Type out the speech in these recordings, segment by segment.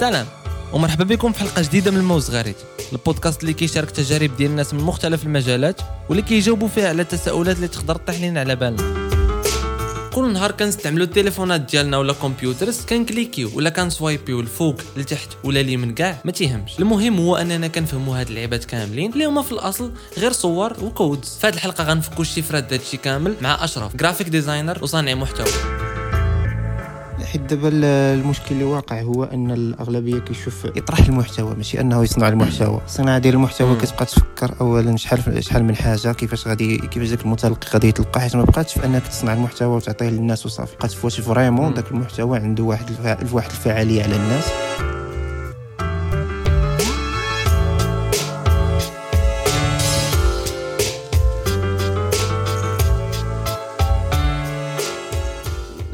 سلام ومرحبا بكم في حلقة جديدة من الما و الزغاريت البودكاست اللي كيشارك تجارب ديال الناس من مختلف المجالات واللي كيجاوبوا فيها على التساؤلات اللي تقدر تطيح لنا على بالنا. كل نهار كنستعملوا التليفونات ديالنا ولا computers كنكليكيو ولا كنسوايبيو الفوق لتحت ولا اليمين كاع ما تيهمش. المهم هو أننا كنفهموا هاد اللعيبات كاملين اللي هما في الأصل غير صور و codes. فهاد الحلقة غنفكوا الشفرات دهادشي كامل مع أشرف graphic designer وصانع محتوى. حيت دابا المشكل اللي واقع هو أن الأغلبية كيشوف يطرح المحتوى ماشي أنه يصنع المحتوى. الصناعه ديال المحتوى. كتبقى تفكر اولا شحال شحال من حاجة كيفاش غادي كيفاش داك المتلقي غادي يتلقى حيت ما بقاتش في أنك تصنع المحتوى وتعطيه للناس وصافي. بقات واش فريمون. داك المحتوى عنده واحد الفع... واحد الفعاليه على الناس.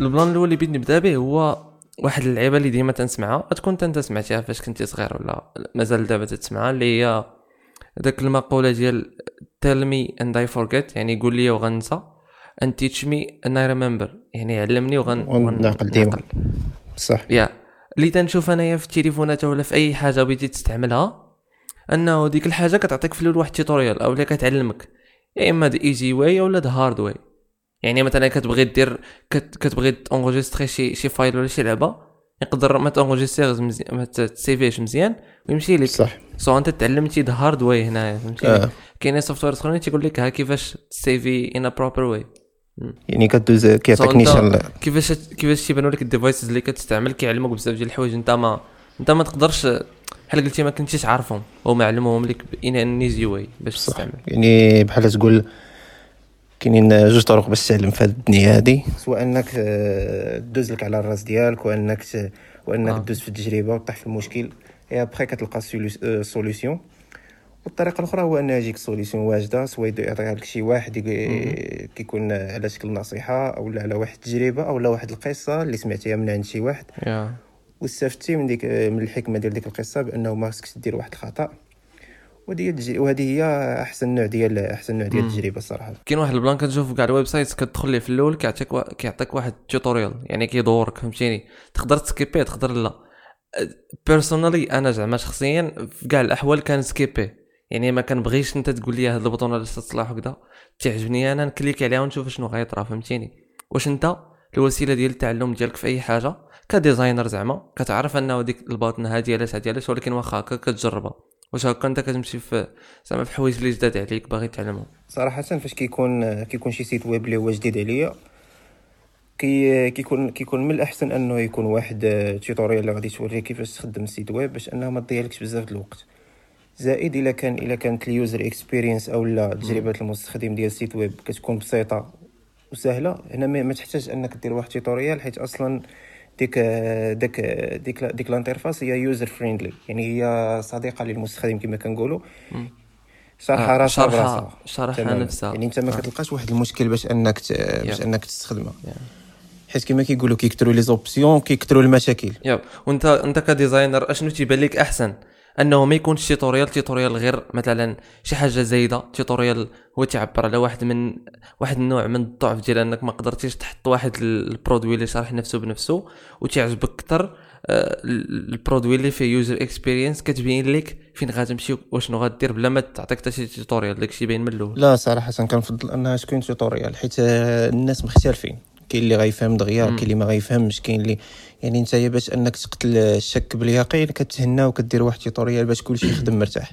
ال plan الأول اللي بغيت نبدا به هو واحد اللعيبة اللي ديما تنسمعها تكون انت سمعتيها فاش كنتي صغير ولا مازال دابا تسمعها اللي هي داك المقولة ديال tell me and I forget يعني قول لي وغنسى and teach me and I remember يعني علمني وغن ونعقل ديما. صح. yeah اللي تنشوف أنايا في التليفونات ولا في أي حاجة بغيتي تستعملها أنه ديك الحاجة كتعطيك في الأول واحد ال tutorial أو اللي كتعلمك يا إما the easy way ولا the hard way يعني مثلا كتبغي دير كت كتبغي تونجستري شي شي file ولا شي لعبة يقدر ما تونجستريغ مزيان ما تسيفيش مزيان ويمشي لك. صح. so أنت تعلمتي the hard way هنايا فهمتي آه. كاينين software أخرين تيقول لك ها كيفاش تسيفي in proper way يعني كدوز كيعطيك نيشان كيفاش كيفاش تيبانوا لك ال devices اللي كتستعمل كيعلموك بزاف ديال الحوايج. أنت ما أنت ما تقدرش بحال قلتي ما كنتيش عارفهم هما علموهم لك in an easy way باش تستعمل. يعني بحال تقول كاينين جوج طرق باش تعلم في هذه الدنيا هذه سواء انك آه، دوز لك على الراس ديالك وانك وانك آه. دوز في التجربة وطيح في المشكل اي ابخي كتلقى solution والطريقة الأخرى هو أن يجيك solution واجدة سواء يعطيها لك شي واحد كيكون على شكل نصيحة أو لا على واحد التجربة أو لا واحد القصة اللي سمعتيها من عند شي واحد. yeah. واستفدتي من ديك من الحكمة ديال ديك القصة بأنه ما خصكش دير واحد الخطا ودي التج- وهذه هي أحسن نوع ديال أحسن نوع ديال. التجربة الصراحة. كاين واحد ال plan كتشوف كاع ال websites كتدخل ليه في الأول كيعطيك وا... كيعطيك واحد tutorial يعني كيدورك فهمتيني؟ تقدر تسكيبيه تقدر لا. personally أنا زعما شخصيا في كاع الأحوال كانسكيبي يعني ما كنبغيش أنت تقول لي هذا ال bouton ولا تصلح وكذا تعجبني أنا نكليك عليها ونشوف شنو غيطرا فهمتيني؟ واش أنت؟ الوسيلة ديال التعلم ديالك في أي حاجة. ك designer زعما كتعرف أنه ديك ال button هادي علاش هادي علاش ولكن واخا هكا كتجربها. واش هكا انت كتمشي في زعما في حوايج اللي جداد عليك باغي تعلمهم؟ صراحة فاش كيكون كيكون شي site web اللي هو جديد عليا كي كيكون كيكون من الأحسن أنه يكون واحد آه، tutorial اللي غادي توري كيفاش تخدم ال site web باش انه ما تضيعلكش بزاف الوقت. زائد إلا كان إلا كانت ال user experience أو لا تجربة المستخدم ديال ال site web كتكون بسيطة وسهلة هنا ما تحتاج أنك دير واحد tutorial حيت أصلا ديك ديك ديك ديك ال interface هي user friendly يعني هي صديقة للمستخدم كما كنقولوا. شرحها آه، راسها شرحها- براسها شرحها تماماً. نفسها. يعني انت ما آه. كتلقاش واحد المشكل باش انك ت... باش Yeah. انك تستخدمها Yeah. حيت كما كيقولوا كيكثروا les options كيكثروا المشاكل yep وانت انت ك designer اشنو تيبان لك احسن أنه ما يكونش tutorial tutorial غير مثلا شي حاجة زايدة tutorial هو تعبر على واحد من واحد النوع من الضعف ديال أنك ما قدرتيش تحط واحد ال- ال produit اللي شارح نفسه بنفسه وتعجبك أكثر آه، ال- ال produit اللي فيه user experience كتبين لك فين غتمشي وشنو غدير بلا ما تعطيك حتى شي tutorial داكشي باين من الأول. لا صراحة كنفضل أنها تكون tutorial حيت الناس مختلفين. كاين اللي غيفهم دغيا. كاين اللي ما غيفهمش كاين اللي يعني انت باش أنك تقتل الشك باليقين كتهنى وكدير واحد tutorial باش كلشي يخدم مرتاح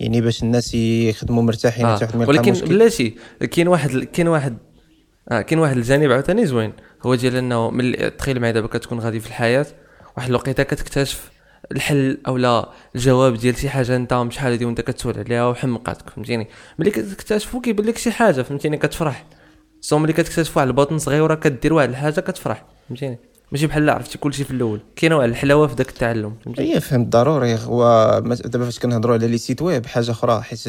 يعني باش الناس يخدموا مرتاحين آه. ما يلقى ولكن. بلاتي كاين واحد كاين واحد آه كاين واحد الجانب عاوتاني زوين هو ديال أنه من تخيل معايا دابا كتكون غادي في الحياة واحد الوقيتة كتكتشف الحل أو لا الجواب ديال شي حاجة أنت شحال هادي وأنت كتسول عليها وحمقاتك فهمتيني ملي كتكتشفو كيبان لك شي حاجة فهمتيني كتفرح so ملي كتكتشف واحد ال button صغيره كدير واحد الحاجة كتفرح فهمتيني ماشي بحال عرفتي كلشي في الأول كاينة واحد الحلاوه في داك التعلم هي فهمت ضروري هو دابا فاش كنهضروا على les sites web حاجة أخرى حيت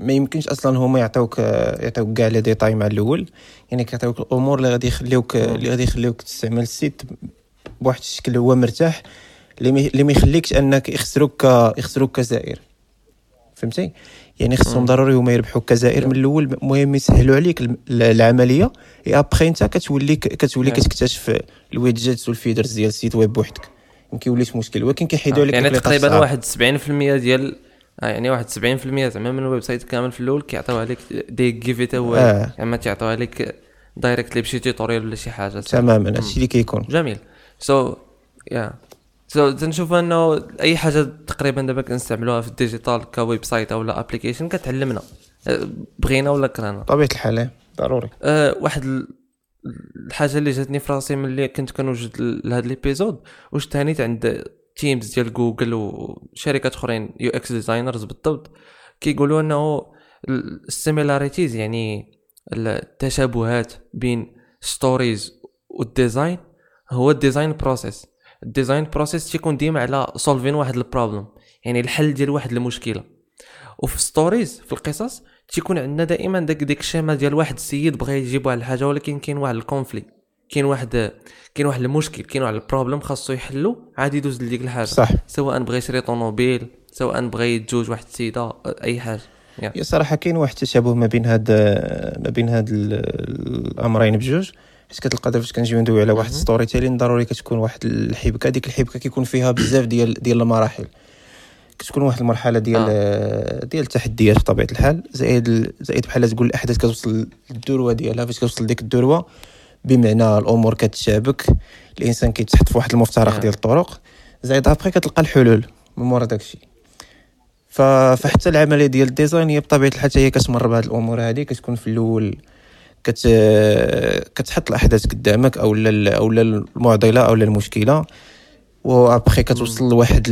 ما يمكنش أصلا هما يعطيوك يعطيوك كاع les détails مع الأول يعني كيعطيوك الأمور اللي غادي يخليوك اللي غادي يخليوك تستعمل ال site بواحد الشكل هو مرتاح اللي ما- يخليكش انك يخسروك يخسروك كزائر فهمتي يعني خصهم ضروري هما يربحوا كزائر من الأول. المهم يسهلوا عليك العملية. اي ابخي انت كتولي كتولي Yeah. كتكتشف ال widgets وال features ديال ال site web بوحدك. ما كيوليش مشكل. ولكن كيحيدوا عليك يعني التكليقات تقريبا. واحد 70% ديال آه يعني واحد 70% زعما من ال website كامل في الأول كيعطيو عليك déjà فيه تا هو آه. يعني ما تعطيو عليك directly بشي tutorial ولا شي حاجة تماما. هادشي اللي كيكون. جميل. so yeah so تنشوف أنه أي حاجة تقريبا دابا كنستعملوها في ال digital ك website أو لا application كتعلمنا. بغينا ولا كرهنا؟ بطبيعه الحال إيه، ضروري. أه واحد ال- الحاجة اللي جاتني في راسي ملي كنت كنوجد ل- لهاد l'épisode واش تهنيت عند teams ديال جوجل وشركات أخرين UX designers بالضبط كيقولوا أنه ال similarities يعني التشابهات بين stories وال design هو ال design process ال design process تيكون ديما على solving واحد ال problem يعني الحل ديال واحد المشكلة. وفي stories في القصص تيكون عندنا دائما داك ديك الشيما ديال واحد السيد بغى يجيب واحد الحاجة ولكن كاين واحد conflit كاين واحد كاين واحد المشكل كاين واحد problème خاصو يحلو عادي يدوز لديك الحاجة. صح. سواء بغى يشري طوموبيل سواء بغى يتزوج واحد السيدة أي حاجة. يا. صراحة كاين واحد التشابه ما بين هاد ما بين هاد ال- الأمرين بجوج. حيت كتلقى دابا فاش كنجيو ندوي على واحد. storytelling ضروري كتكون واحد الحبكة ديك الحبكة كيكون فيها بزاف ديال ديال المراحل كتكون واحد المرحلة ديال آه. ديال التحديات بطبيعة الحال زائد زائد بحال تقول الأحداث كتوصل للذروه ديالها فاش كتوصل لديك الذروه بمعنى الأمور كتشابك الإنسان كيتحط في واحد المفترق نعم. ديال الطرق زائد ابخي كتلقى الحلول من مورا داكشي. فحتى العملية ديال ال design هي بطبيعة الحال حتى هي كتمر بهاد الأمور هذه كتكون في الأول كت... كتحط الأحداث قدامك أو أو المعضلة أو المشكلة وابخي كتوصل لواحد.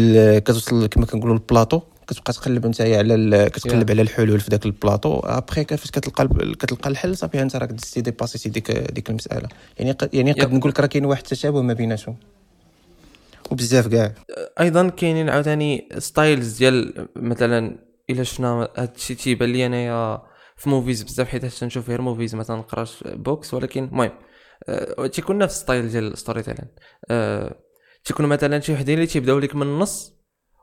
كتوصل كما كنقولوا البلاطو كتبقى تقلب نتايا على. كتقلب Yeah. على الحلول في ذاك ال plateau après فاش كتلقى كتلقى الحل صافي أنت راك دزتي dépassiti ديك ديك المسألة يعني. يعني قد. نقول لك راه كاين واحد التشابه ما بيناتهم وبزاف كاع أيضا كاينين عاوتاني styles ديال مثلا إلا شفنا هاد الشيء تيبان لي أنايا في movies بزاف حيت تنشوف غير movies ما تنقراش books ولكن المهم أه تيكون نفس style ديال ال storytelling أه تيكون مثلا شي وحدين اللي تيبداو لك من النص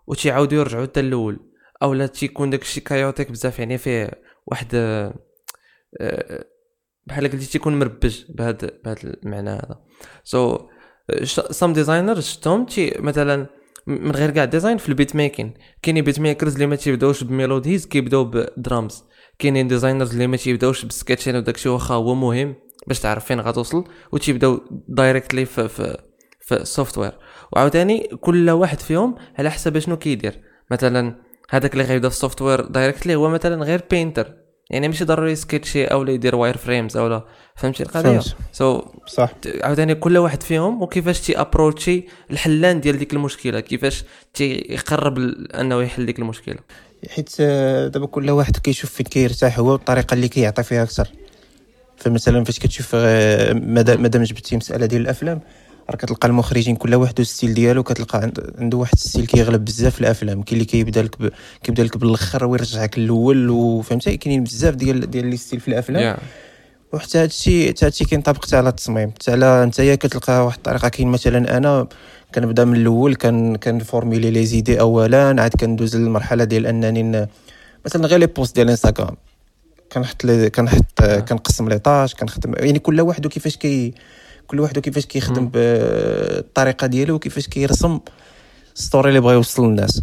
وتيعاودوا يرجعوا حتى الأول. أو لا تيكون داك الشيء chaotic بزاف يعني فيه واحد أه أه بحال قلتي تيكون مربج بهذا بهذا المعنى هذا. so some designers شفتهم؟ تي مثلا من غير كاع design في ال beat making كاينين beat makers اللي ما تيبداوش ب melodies كيبداو بدرامز كاينين designers اللي ما تيبداوش بال sketching وداكشي واخا هو مهم باش تعرف فين غتوصل وتيبداو directly في في في ال software وعاوتاني كل واحد فيهم على حسب شنو كيدير. مثلا هذاك اللي غيبدا في ال software directly هو مثلا غير painter يعني ماشي ضروري sketchي أو لا يدير wireframes أو لا. فهمتي القضية. so صح. عاوتاني كل واحد فيهم وكيفاش تي approachي الحلان ديال ديك المشكلة؟ كيفاش تيقرب أنه يحل ديك المشكلة؟ حيت آه، دابا كل واحد كيشوف فين كيرتاح هو والطريقة اللي كيعطي فيها أكثر. فمثلا فاش كتشوف آه، مادا- مادام جبتي مسألة ديال الأفلام راه كتلقى المخرجين كل واحد وال style ديالو كتلقى عند- عنده واحد ال style كيغلب بزاف الأفلام. كاين اللي كيبدا لك ب... كيبدا لك بالأخر ويرجعك للاول وفهمتي كاينين بزاف ديال ديال les styles في الأفلام. Yeah. وحتى هادشي حتى هادشي كينطبق حتى على التصميم. حتى على نتايا كتلقى واحد الطريقة كاين مثلا أنا كنبدأ من الأول كان كنفورميلي les idées اولا عاد كندوز للمرحلة ديال أنني مثلا غير les posts ديال انستغرام كنحط لي كنحط كنقسم les tâches كنخدم يعني كل واحد وكيفاش كي كل واحد وكيفاش كيخدم. بالطريقة ديالو وكيفاش كيرسم story اللي بغا يوصل للناس.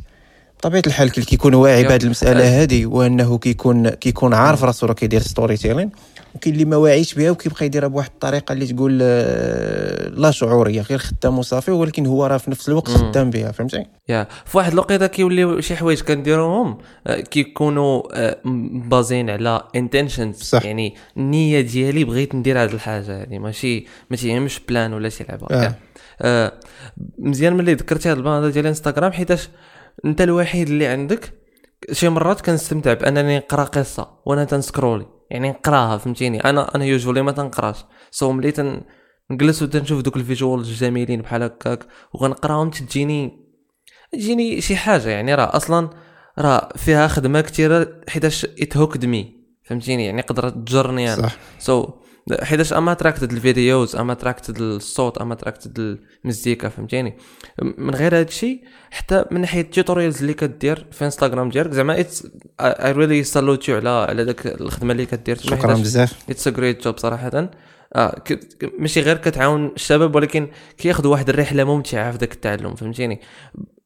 بطبيعة الحال كي كيكون واعي. بهذه المسألة هذه وأنه كيكون كيكون عارف راسو راه كيدير storytelling وكاين اللي ما واعيش بها وكيبقى يديرها بواحد الطريقة اللي تقول آه، لا شعورية غير خدام وصافي ولكن هو راه في نفس الوقت. خدام بها فهمتي yeah في واحد الوقيتة كيوليو شي حوايج كنديروهم آه، كيكونوا آه، based على intentions صح. يعني النية ديالي بغيت ندير هذه الحاجة يعني ماشي ما تيهمش plan ولا شي لعبة آه. آه، مزيان ملي ذكرتي هذا ال point هذا ديال انستغرام حيتاش انت الوحيد اللي عندك. شي مرات كنستمتع بأنني نقرأ قصة وأنا تن scrollي. يعني نقراها فهمتيني؟ أنا أنا usually ما تنقراش. so ملي تن نجلس وتنشوف دوك ال visuals الجميلين بحال هكاك وغنقراهم تجيني تجيني شي حاجة. يعني راه أصلا راه فيها خدمة كثيره حيتاش it hooked me فهمتيني؟ يعني قدرت تجرني أنا. صح. so حيتاش I'm attracted ال videos I'm attracted الصوت I'm attracted المزيكا فهمتيني؟ من غير هذا الشيء حتى من ناحية ال tutorials اللي كدير في انستغرام ديالك زعما I really salute you على على داك الخدمة اللي كدير. شكرا بزاف. it's a great job صراحة. آه. ماشي غير كتعاون الشباب ولكن كياخذوا واحد الرحلة ممتعة في ذاك التعلم فهمتيني؟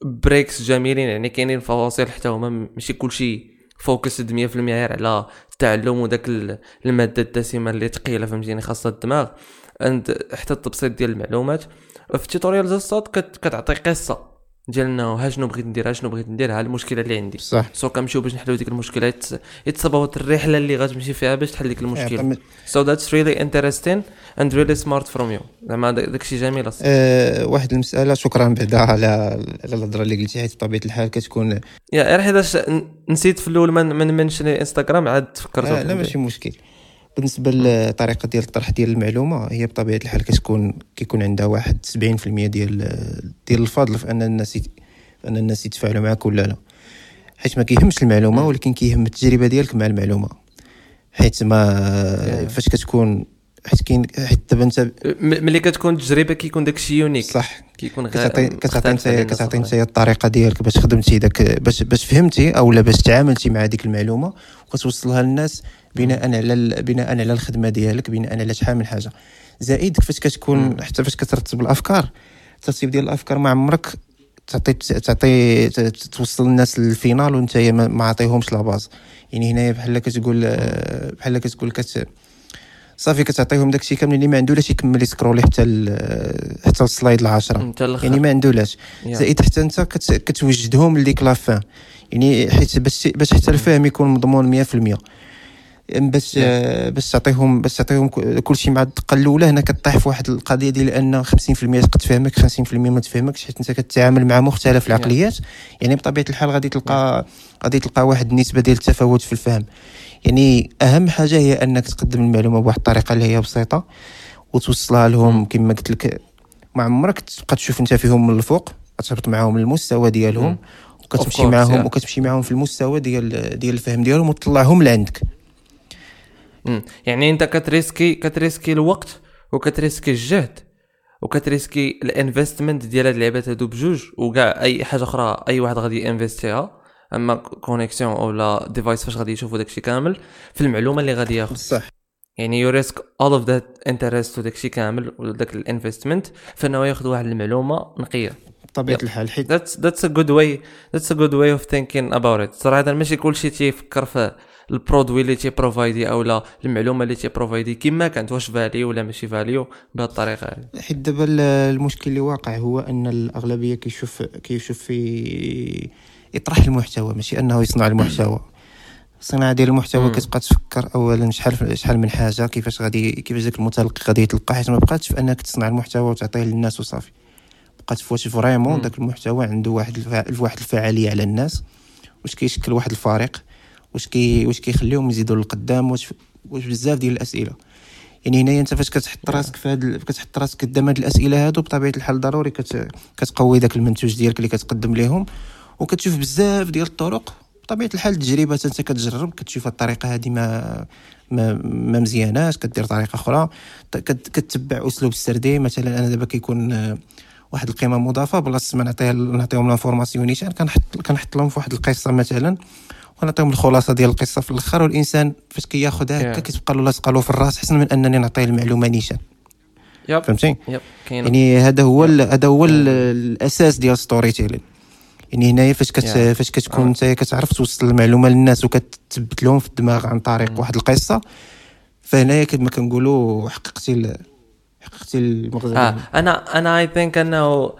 breaks جميلين يعني كاينين فواصل حتى هما ماشي كلشي focused 100% غير على التعلم وداك المادة الدسمة اللي ثقيله فهمتيني؟ خاصة الدماغ. عند حتى التبسيط ديال المعلومات في ال tutorials الصوت كتعطي قصة. ديالنا ها شنو بغيت ندير ها شنو بغيت ندير ها المشكلة اللي عندي. صح. so كنمشيو باش نحلو ديك المشكلة يتصبوا الرحلة اللي غتمشي فيها باش تحل ديك المشكلة. so that's really interesting and really smart from you زعما داكشي جميل أصلا. أه واحد المسألة شكرا بعدا على على الهضرة اللي قلتي حيت بطبيعة الحال كتكون yeah غير حيتاش نسيت في الأول من من mention انستغرام عاد تفكرت أه لا ماشي مشكل. بالنسبة للطريقه ديال الطرح ديال المعلومة هي بطبيعة الحال كتكون كيكون عندها واحد 70% ديال ديال الفضل في أن الناس أن الناس يتفاعلوا معك ولا لا. حيت ما كيهمش المعلومة ولكن كيهم التجربة ديالك مع المعلومة. حيت ما فاش كتكون حيت كاين حيت دابا انت ملي كتكون تجربه كيكون داكشي يونيك. صح. كيكون كتعطي كتعطي انت كتعطي انت الطريقة ديالك باش خدمتي داك باش باش فهمتي أو لا باش تعاملتي مع ديك المعلومة وكتوصلها للناس بناء على بناء على الخدمة ديالك بناء على شحال من حاجة. زائد فاش كتكون حتى فاش كترتب الأفكار. الترتيب ديال الأفكار ما عمرك تعطي تعطي توصل الناس لل final وانت ما عطيهمش la base. يعني هنايا بحال كتقول بحال كتقول كت صافي كتعطيهم داكشي كامل اللي ما عنده لاش يكمل ي scrollي حتى حتى ال slide العاشرة يعني ما عنده لاش. زائد حتى انت كتوجدهم لديك l'avance يعني حيت باش باش حتى الفهم يكون مضمون 100% باش باش تعطيهم باش تعطيهم كلشي مع الدقة الأولى هنا كطيح في واحد القضية ديال أن 50% تقد تفهمك 50% ما تفهمكش حيت أنت كتعامل مع مختلف العقليات. يعني بطبيعة الحال غادي تلقى غادي تلقى واحد النسبة ديال التفاوت في الفهم. يعني أهم حاجة هي أنك تقدم المعلومة بواحد الطريقة اللي هي بسيطة وتوصلها لهم كما قلت لك. ما عمرك تبقى تشوف أنت فيهم من الفوق تهبط معاهم المستوى ديالهم وكتمشي معاهم. وكتمشي معاهم في المستوى ديال ديال الفهم ديالهم وتطلعهم لعندك. يعني انت كتريسكي كتريسكي الوقت وكتريسكي الجهد وكتريسكي ال investment ديال هاد اللعبات هادو بجوج وكاع أي حاجة أخرى أي واحد غادي انفستيها أما connexion أو لا device فاش غادي يشوفوا داكشي كامل في المعلومة اللي غادي ياخذ. صح يعني you risk all of that interest وداكشي كامل وداك ال investment فإنه ياخذ واحد المعلومة نقية. بطبيعة الحال حيت that's that's a good way that's a good way of thinking about it صراحة ماشي كلشي تيفكر في ال produit اللي تي بروفايدي أو لا المعلومة اللي تي بروفايدي كيما كانت واش value ولا ماشي value بهذه الطريقة هذه. حيت دابا المشكل اللي واقع هو أن الأغلبية كيشوف كيشوف في يطرح المحتوى ماشي أنه يصنع المحتوى. الصناعه ديال المحتوى كتبقى تفكر اولا شحال شحال من حاجة كيفاش غادي كيفاش داك المتلقي غادي يتلقى حيت ما بقاتش في أنك تصنع المحتوى وتعطيه للناس وصافي. بقات في واش vraiment داك المحتوى عنده واحد واحد الفعاليه على الناس واش كيشكل واحد الفريق. واش كي واش كيخليهم يزيدوا للقدام واش واش بزاف ديال الأسئلة. يعني هنايا أنت فاش كتحط راسك في هاد كتحط راسك قدام هاد الأسئلة هادو بطبيعة الحال ضروري كت... كتقوي داك المنتوج ديالك اللي كتقدم لهم وكتشوف بزاف ديال الطرق. بطبيعة الحال التجربة أنت كتجرب كتشوف الطريقة هذه ما ما ما مزياناش كدير طريقة أخرى. كتتبع أسلوب السردي مثلا أنا دابا كيكون واحد القيمة مضافة بلاصة ما نعطيها نعطيهم l'information نيشان كنحط كنحط لهم في واحد القصة مثلا. ونعطيهم الخلاصة ديال القصة في الآخر والإنسان فاش كياخذها هكا كتبقى له لاصقة له في الرأس حسن من أنني نعطيه المعلومة نيشان. yep فهمتي؟ yep. يعني هذا هو هذا هو الأساس ديال storytelling يعني هنايا فاش كت yeah. فاش كتكون انت كتعرف توصل المعلومة للناس وكتثبت لهم في الدماغ عن طريق mm. واحد القصة فهنايا كما كنقولوا حققتي حققتي المغزى آه. أنا أنا I think أنه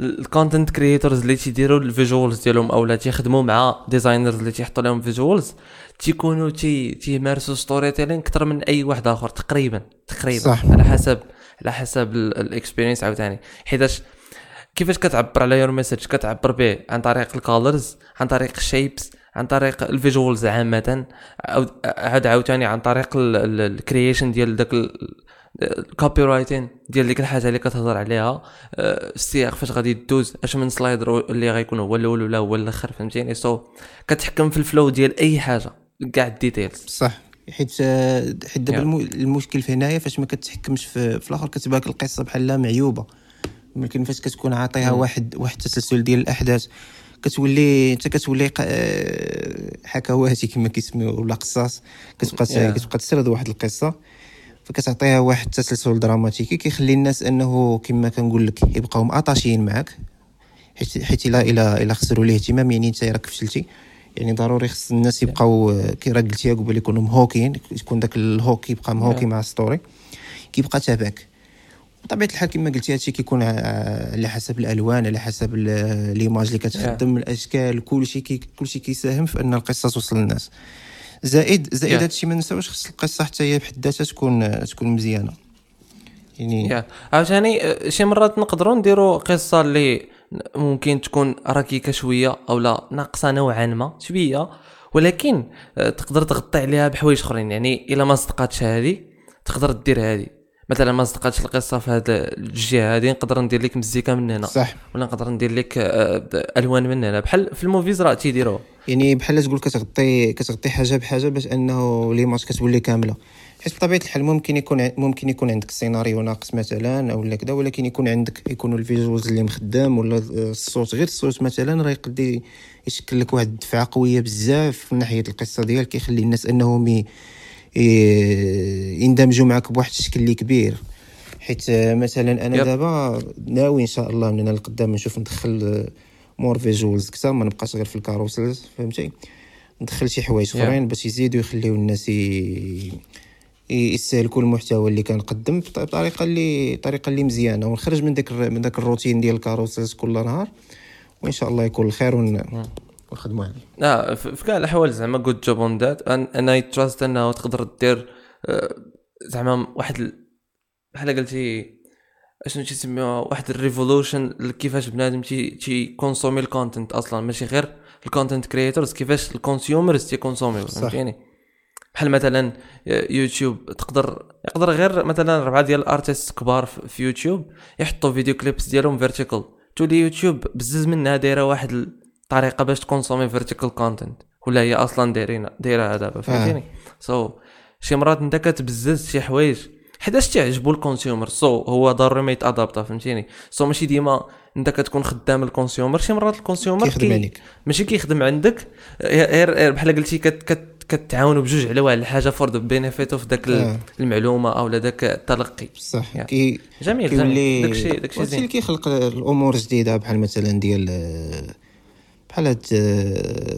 ال content creators اللي تيديروا ال visuals ديالهم اولا تيخدموا مع designers اللي تيحطوا لهم visuals تيكونوا تي تيمارسوا storytelling أكثر من أي واحد آخر تقريبا تقريبا صح. على حسب على حسب ال experience عاوتاني حيتاش كيفاش كتعبر على your message كتعبر به عن طريق ال colors عن طريق ال shapes عن طريق ال visuals عامه عاد عاوتاني عن طريق ال creation ديال داك ال copywriting ديال ديك الحاجة اللي كتهضر عليها آه، السياق فاش غادي دوز اش من slide اللي غيكون هو الأول ولا هو الأخر فهمتيني؟ so كتحكم في ال flow ديال أي حاجة كاع ال details صح. حيت حيت دابا المشكل في هنايا فاش ما كتحكمش في, في الآخر كتبان القصة بحال معيوبة. ولكن فاش كتكون عاطيها واحد واحد التسلسل ديال الأحداث كتولي انت كتولي آه، حكواتي كما كيسميو ولا قصاص كتبقى كتبقى تسرد واحد القصة. فكتعطيها واحد التسلسل دراماتيكي كيخلي الناس انه كما كنقول لك يبقاو ماتاشيين معاك حيت حيت إلا إلا إلا خسروا الاهتمام يعني أنت راك فشلتي. يعني ضروري خص الناس يبقاو كي راك قلتيها قبل يكونوا مهوكين يكون داك ال hook يبقى مهوكي مع story كيبقى تابعك. بطبيعة الحال كما قلتي هادشي كيكون على حسب الألوان على حسب les images اللي كتخدم الأشكال كلشي كي كلشي كيساهم في أن القصة توصل للناس. زائد زائد yeah. هادشي ما نساوش خص القصة حتى هي بحد ذاتها تكون تكون مزيانة يعني yeah. عاوتاني شي مرات نقدروا نديروا قصة اللي ممكن تكون ركيكة شوية أو لا ناقصة نوعا ما شوية ولكن تقدر تغطي عليها بحوايج أخرين يعني إلا ما صدقاتش هذه تقدر دير هذه مثلا ما صدقاتش القصة في هذه الجهة هذه نقدر ندير لك مزيكا من هنا. صح. ولا نقدر ندير لك آه، ألوان من هنا. بحال في ال movies راه تيديروه يعني بحال تقول كتغطي كتغطي حاجة بحاجة باش أنه l'image كتولي كاملة. حيت بطبيعة الحال ممكن يكون ممكن يكون عندك سيناريو ناقص مثلا أو كذا ولكن يكون عندك يكون ال visuals اللي مخدم ولا الصوت. غير الصوت مثلا راه يقدر يشكل لك واحد الدفعه قوية بزاف من ناحية القصة ديالك كيخلي الناس أنهم يندمجوا معك بواحد الشكل اللي كبير. حيت مثلا أنا دابا ناوي إن شاء الله من هنا لقدام نشوف ندخل more visuals كثر ما نبقاش غير في ال carousels فهمتي؟ ندخل شي حوايج أخرين باش يزيدوا يخليو الناس يستهلكوا المحتوى اللي كنقدم بطريقة اللي طريقة اللي مزيانة. ونخرج من داك من داك الروتين ديال ال carousels كل نهار وإن شاء الله يكون الخير ون... ونخدموا عليه لا في كاع الأحوال زعما good job on that أنا trust أنه تقدر دير آه، زعما واحد بحال قلتي أشنو تيسميوها واحد ال revolution كيفاش بنادم تي تي كونسومي ال content أصلا. ماشي غير ال content creators كيفاش ال consumers تي كونسومي فهمتيني؟ بحال مثلا يوتيوب تقدر يقدر غير مثلا ربعة ديال ال artistes كبار في يوتيوب يحطوا video clips ديالهم vertical تولي يوتيوب بزز منها دايرة واحد الطريقة باش تكونسومي vertical content ولا هي أصلا دايرين دايره دابا فهمتيني؟ so so, شي مرات أنت كتبزز شي حوايج حيتاش تعجبوا ال consumer so so, هو ضروري ما يتادابتا فهمتيني؟ so so, ماشي ديما أنت كتكون خدام ال consumer شي مرات ال consumer كيخدم عليك. ماشي كيخدم عندك بحال قلتي كت كت كتعاونوا بجوج على واحد الحاجة for the benefit of ذاك آه. المعلومة أو ذاك التلقي. صح. يعني. كي جميل كيولي داكشي داكشي زين. كيخلق الأمور جديدة بحال مثلا ديال بحال هاد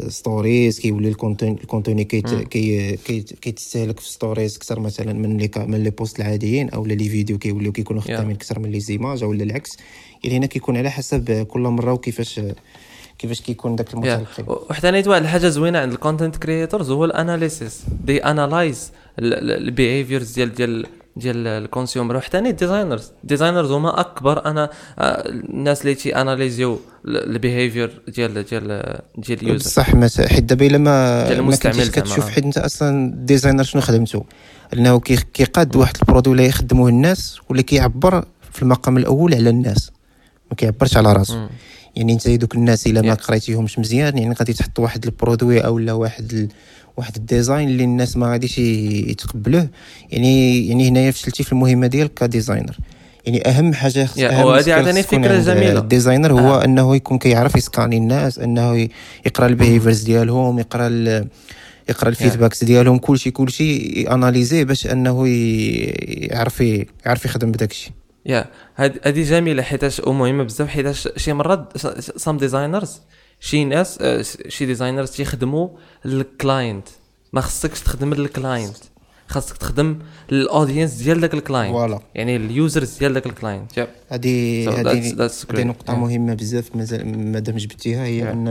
stories كيولي ال contenu ال contenu كي كيتستهلك في stories أكثر مثلا من les من les posts العاديين أو les vidéos كيوليو كيكونوا خدامين أكثر من les images أو العكس. يعني هنا كيكون على حسب كل مرة وكيفاش كيفاش كيكون داك المتلقي. وحتى نيت واحد الحاجة زوينة عند ال content creators هو ال analysis they analyze ال behaviors ديال ديال ديال ال consumer وحتى designers designers هما أكبر. أنا آه، الناس اللي تي اناليزيو ال behavior ديال ديال ديال ال user صح حيت دابا إلا ما ما كتشوف حيت أنت أصلا ال designer شنو خدمته انه كيقاد واحد ال produit اللي يخدموه الناس ولا كيعبر في المقام الأول على الناس. ما كيعبرش على راسو. يعني أنت دوك الناس إلا ما قريتيهمش مزيان يعني غادي تحط واحد ال produit أو لا واحد. واحد ال design اللي الناس ما غاديش يتقبلوه. يعني يعني هنايا فشلتي في المهمة ديالك ك designer. يعني أهم حاجة خص هذه عطاني فكرة جميلة. ال designer هو آه. أنه يكون كيعرف يسكاني الناس أنه يقرأ ال behaviors ديالهم يقرأ يقرأ ال feedbacks ديالهم كلشي كلشي analyser باش أنه يعرف يعرف يخدم بداك الشيء يا هذه جميلة حيتاش ومهمة بزاف حيتاش شي مرات some designers شي ناس آه، شي designers تيخدموا لل client ما خصكش تخدم لل client خاصك تخدم لل audience ديال داك ال client voilà. يعني ال users ديال داك ال client هذه هذه نقطة مهمة بزاف مادام جبتيها هي أن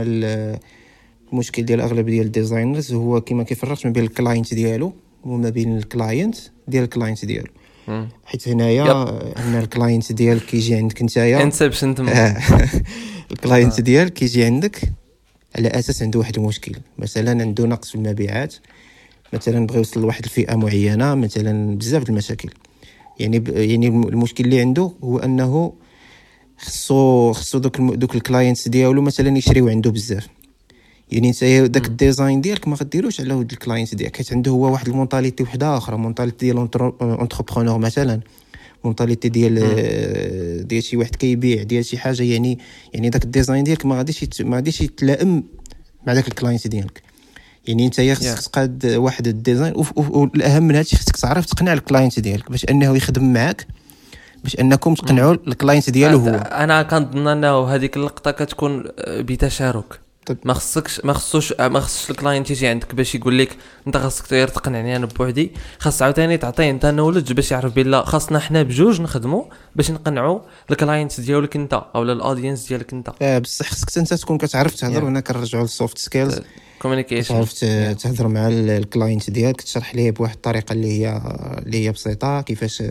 المشكل ديال أغلب ديال ال designers هو كما كيفرقش ما بين ال client ديالو وما بين ال client ديال ال client ديالو. حيت هنايا أن ال client ديالك كيجي عندك نتايا. انسبشن تما. ال client ديالك كيجي عندك على أساس عنده واحد المشكل. مثلا عنده نقص في المبيعات. مثلا بغى يوصل لواحد الفئة معينة مثلا بزاف المشاكل. يعني ب... يعني المشكل اللي عنده هو أنه خصو خصو دوك دوك ال clients ديالو مثلا يشريو عنده بزاف. يعني انت داك ال design ديالك ما غديروش على ود ال client ديالك حيت عنده هو واحد ال mentalité وحدة آخرى mentalité ديال entrepreneur مثلا. mentalité ديال ديال شي واحد كيبيع ديال شي حاجة يعني يعني داك ال design ديالك ما غاديش ما غاديش يتلائم مع داك ال client ديالك يعني انت خصك تقاد واحد ال design والاهم من هادشي خصك تعرف تقنع ال client ديالك باش انه يخدم معاك باش انكم تقنعوا ال client ديالو هو أنا كنظن انه هذيك اللقطه كتكون بتشارك طيب. ما خصكش ما خصوش ما خصش ال client يجي عندك باش يقول لك انت خاصك غير تقنعني أنا بوحدي. خاص عاوتاني تعطيه انت knowledge باش يعرف بلا خاصنا حنا بجوج نخدموا باش نقنعوا ال client ديالك انت أو ال audience ديالك انت. آه بصح خصك انت تكون كتعرف تهضر وهنا كنرجعوا لل soft skills communication تعرف تهضر مع ال client ديالك تشرح ليه بواحد الطريقة اللي هي اللي هي بسيطة كيفاش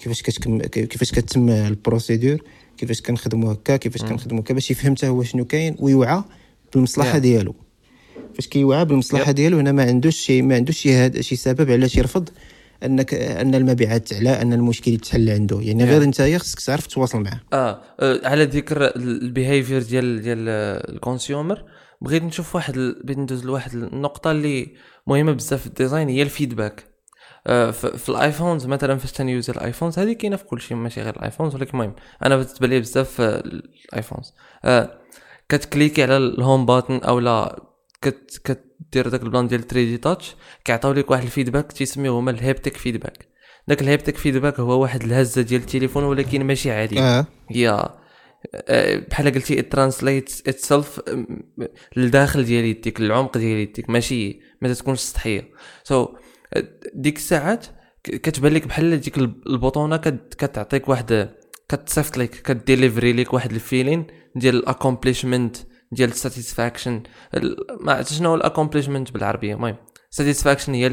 كيفاش كتكم كيفاش كتم ال procédure كيفاش كنخدموا هكا كيفاش كنخدموا هكا باش يفهم حتى هو شنو كاين ويوعى بالمصلحة yeah. ديالو فاش كيوعى بالمصلحة yeah. ديالو هنا ما عندوش شي ما عندوش شي هاد شي سبب علاش يرفض أنك أن المبيعات تعلى أن المشكل يتحل عنده يعني غير انت خصك تعرف تواصل معاه آه. آه على ذكر ال behavior ديال ديال ال consumer بغيت نشوف واحد بغيت ندوز لواحد النقطة اللي مهمة بزاف في ال design هي ال feedback آه، في ال iPhones مثلا فاش تن use ال iPhones هذه كاينة في كل شيء ماشي غير ال iPhones ولكن المهم أنا بالنسبة لي بزاف ال iPhones آه، كت cliquer على ال home button أو لا كت كدير داك البلان ديال 3D Touch كيعطيو لك واحد ال feedback تيسميوه هما ال haptic feedback داك ال haptic feedback هو واحد الهزة ديال التليفون ولكن ماشي عادي. آه. هي بحال قلتي translate itself للداخل ديال يديك العمق ديال يديك ماشي ما تكونش سطحيه so, ديك الساعات كتبان لك بحال ديك ال bouton كتعطيك واحد كتصيفط لك ك deliver ي لك واحد ال feeling ديال ال accomplishment ديال ال satisfaction ما عرفتش شنو هو ال accomplishment بالعربية. المهم satisfaction هي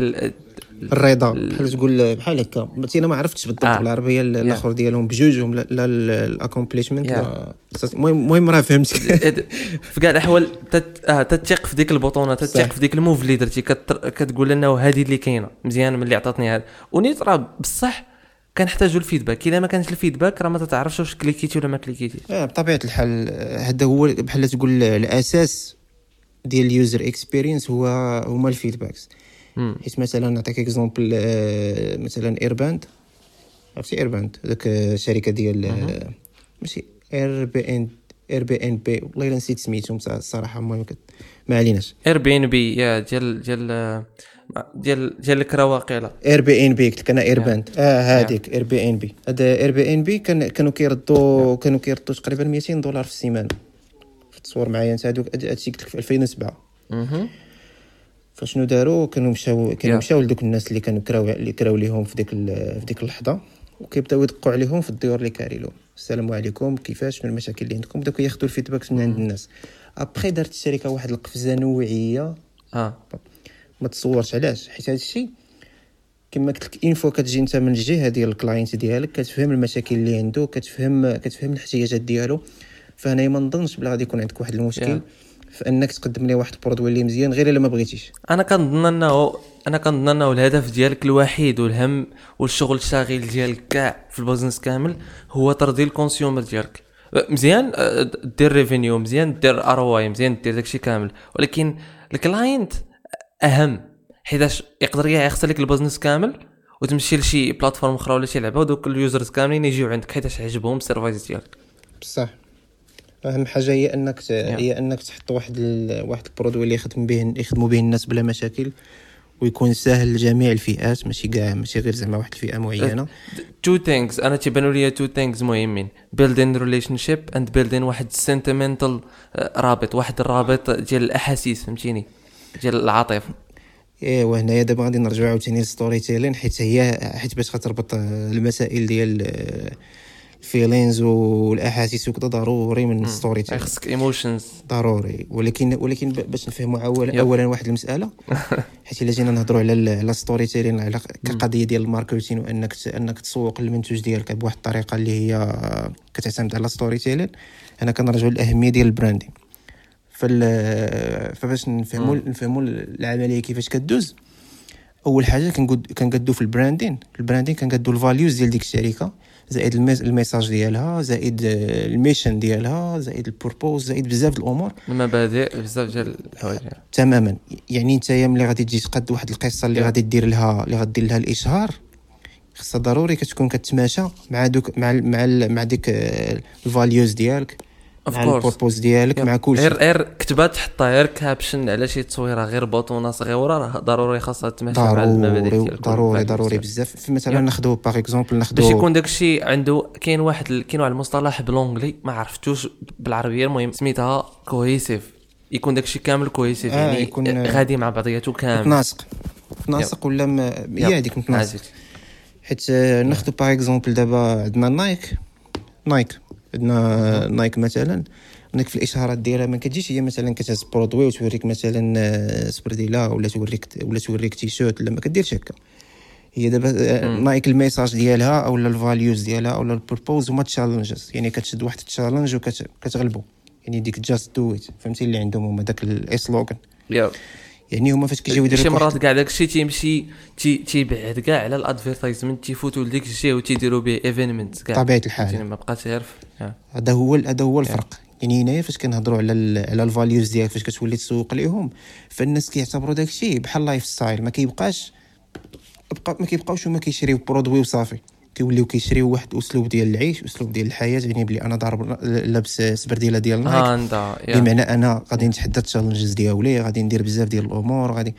الرضا. بحال تقول بحال هكا. أنا ما عرفتش بالضبط آه. بالعربية الآخر ديالهم بجوجهم لا ال accomplishment المهم المهم راه فهمت في كاع الأحوال آه، تتثق في ديك ال bouton تتثق في ديك ال move اللي درتي كتقول انه هذه اللي كاينة. مزيان ملي عطاتني هذا ونيت راه بصح كنحتاجوا ال feedback. اذا ما كانش ال feedback راه ما تتعرفش واش cliquer يتي ولا ما cliquer يتي آه بطبيعة الحال هذا هو بحال تقول الأساس ديال ال user experience هو هما ال feedbacks. حيت مثلا نعطيك exemple آه، مثلا Airband عرفتي Airband ذاك الشركة ديال ماشي Air B N Airbnb والله إلا نسيت سميتهم الصراحه المهم ما عليناش. Airbnb yeah ديال ديال ديال ديال الكرا واقيلا Airbnb قلت لك أنا Airband آه هذيك Airbnb هذا Airbnb كان كانوا كيردوا كانوا كيردوا تقريبا 200 دولار في السيمانة. تصور معايا أنت هذوك هادشي قلت لك في 2007 فشنو داروا؟ كانوا مشاو كانوا مشاو لدوك الناس اللي كانوا كراو اللي كراو ليهم في ديك في ديك اللحظة وكيبداو يدقوا عليهم في الديور اللي كاري لهم. السلام عليكم كيفاش؟ من المشاكل اللي عندكم؟ بداو ياخذوا ال feedback من عند الناس. ابخي دارت الشركة واحد القفزة نوعية. آه. ما تصورش علاش؟ حيت هذا الشيء كما قلت لك une fois كتجي انت من الجهة ديال ال client ديالك كتفهم المشاكل اللي عنده كتفهم كتفهم الاحتياجات ديالو. فانا ما نظنش بلا غادي يكون عندك واحد المشكل yeah. في انك تقدم ليه واحد ال produit اللي مزيان غير الا ما بغيتيش. أنا كنظن انه أنا كنظن أنه الهدف ديالك الوحيد والهم والشغل الشاغل ديالك كاع في ال business كامل هو ترضي ال consumer ديالك. مزيان دير revenue مزيان دير ROI مزيان دير داكشي كامل. ولكن ال client أهم حيتاش يقدر يخسر لك ال business كامل وتمشي لشي platform أخرى ولا شي لعبة ودوك ال users كاملين يجيو عندك حيتاش عجبهم ال service ديالك؟ بصح. أهم حاجة هي أنك ت... هي أنك تحط واحد ال... واحد ال produit اللي يخدم به يخدموا به الناس بلا مشاكل ويكون سهل لجميع الفئات ماشي كاع ماشي غير زعما واحد الفئة معينة. two things أنا تيبانوا لي two things مهمين. building relationship and building واحد sentimental آه، رابط واحد الرابط ديال الأحاسيس فهمتيني؟ ديال العاطفة. ايوا هنايا دابا غادي نرجعو عاوتاني لل storytelling حيت هي حيت باش غتربط المسائل ديال ال feelings والأحاسيس وكذا ضروري من ال storytelling. خصك emotions ضروري. ولكن ولكن باش نفهموا أولا أولا واحد المسألة. حيت إلا جينا نهضروا على على storytelling على كقضية ديال ال marketing وأنك أنك تسوق المنتوج ديالك بواحد الطريقة اللي هي كتعتمد على storytelling هنا كنرجعوا للأهمية ديال ال branding فال فباش نفهموا نفهموا العملية كيفاش كدوز أول حاجة كنقدو في ال branding. ال branding كنقدو ال values ديال ديك الشركة زائد ال message ديالها زائد ال mission ديالها زائد ال purpose زائد بزاف الأمور. المبادئ بزاف ديال الحوايج تماما. يعني انت ملي غادي تجي تقاد واحد القصة اللي غادي دير لها اللي غادي لها الإشهار خصها ضروري كتكون كتماشى مع دوك مع مع مع ديك ال values ديالك. مع ال purpose ديالك مع كل شيء غير غير كتبات تحطها غير caption على شي تصويرة غير بوطونة صغيره راه ضروري خاصها تماشى مع المبادئ ديالك ضروري ضروري بزاف. مثلا ناخذ par exemple ناخذ باش يكون داك الشيء عنده كاين واحد كاين واحد المصطلح ب l'anglais ما عرفتوش بالعربيه المهم سميتها cohesive يكون داك الشيء كامل cohesive آه يعني يكون غادي مع بعضياته كامل. متناسق. متناسق ولا هي هذيك متناسق. حيت ناخذ par exemple دابا عندنا نايك نايك عندنا نايك مثلا. هناك في الاشهارات ديالها ما كتجيش هي مثلا كتهز produit وتوريك مثلا آه، سبرديلا ولا توريك ولا توريك تيشيرت ولا ما كديرش هكا. هي دابا آه، نايك ال message ديالها أو ال values ديالها أو ال purpose هما challenges يعني كتشد واحد ال challenge وكتغلبو يعني ديك just do it فهمتي اللي عندهم هما داك الاي يعني هما فاش كيجيو يديروا شي مرات كاع داكشي تيمشي تي تيبعد كاع على ال advertisement تيفوتوا لديك الشيء وتيديروا به événement كاع. طبيعة الحال. يعني ما بقاش غير هذا هو هذا هو الفرق. يعني هنايا فاش كنهضروا على على ال values ديالك فاش كتولي تسوق ليهم فالناس كيعتبروا داكشي بحال lifestyle ما كيبقاش ما كيبقاوش هما كيشريو produit وصافي. كيوليو كيشريو واحد أسلوب ديال العيش أسلوب ديال الحياة يعني بلي أنا ضارب لابس سبرديلة ديال نايك. بمعنى أنا غادي نتحدى ال challenges ديالي غادي ندير بزاف ديال الأمور غادي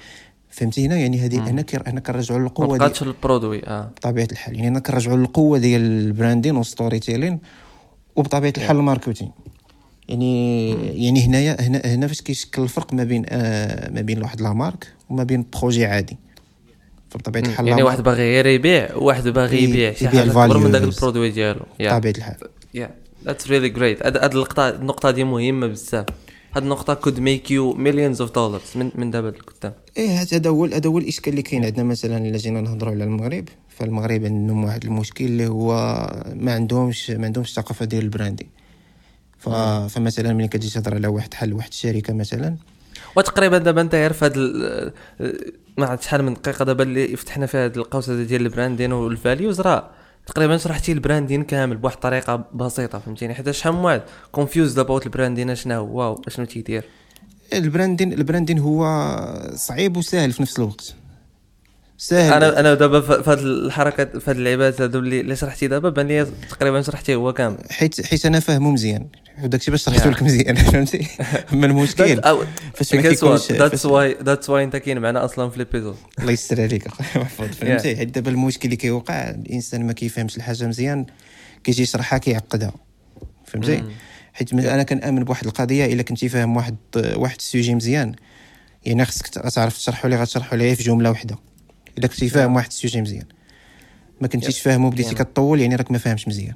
فهمتي هنا؟ يعني هذه هنا هنا كنرجعوا للقوة ديال ال produit آه. بطبيعة الحال يعني هنا كنرجعوا للقوة ديال ال branding وال storytelling وبطبيعة الحال ال marketing. يعني يعني هنايا هنا هنا فاش كيشكل الفرق ما بين آه ما بين واحد la marque وما بين projet عادي. فبطبيعة الحال يعني واحد باغي غير يبيع وواحد باغي يبيع شي حاجة أكبر من داك ال produit ديالو. بطبيعة الحال. yeah that's really great هاد النقطه النقطة دي مهمة بزاف. هاد النقطة could make you millions of dollars من من دابا لقدام إيه هذا هو هذا هو الإشكال اللي كاين عندنا. مثلا إلا جينا نهضروا على المغرب فالمغرب عندهم واحد المشكل اللي هو ما عندهمش ما عندهمش الثقافة ديال ال branding ف... فمثلا ملي كتجي تهضر على واحد حل واحد الشركة مثلا. وتقريبا دابا أنت في هذا ما عرفت شحال من دقيقة دابا اللي فتحنا فيها هذه القوسة ديال ال branding وال values راه تقريبا شرحتي ال branding كامل بواحد الطريقة بسيطة فهمتيني؟ حيت شحال من واحد confused about ال branding شنو هو اشنو تيدير؟ ال branding ال branding هو صعيب وسهل في نفس الوقت. سهل أنا أنا دابا في هذه الحركات في هذه اللعبات هذو اللي شرحتي دابا بان لي تقريبا شرحتي هو كامل. حيت حيت أنا فاهمه مزيان. وداكشي باش شرحته لك مزيان فهمتي؟ اما المشكل. فاش ما كيكونش ذاتس واي ذاتس واي انت كاين معنا أصلا في l'épisode الله يستر عليك أخويا محفوظ فهمتي؟ حيت دابا المشكل اللي كيوقع الإنسان ما كيفهمش الحاجة مزيان كيجي يشرحها كيعقدها. فهمتي؟ حيت أنا كنأمن بواحد القضية إلا كنتي فاهم واحد واحد ال sujet مزيان يعني خصك تعرف تشرحه لي غتشرحه لي في جملة واحدة. الا كنتي فاهم واحد السوجي مزيان. ما كنتيش فاهمه بديتي كطول يعني راك ما فاهمش مزيان.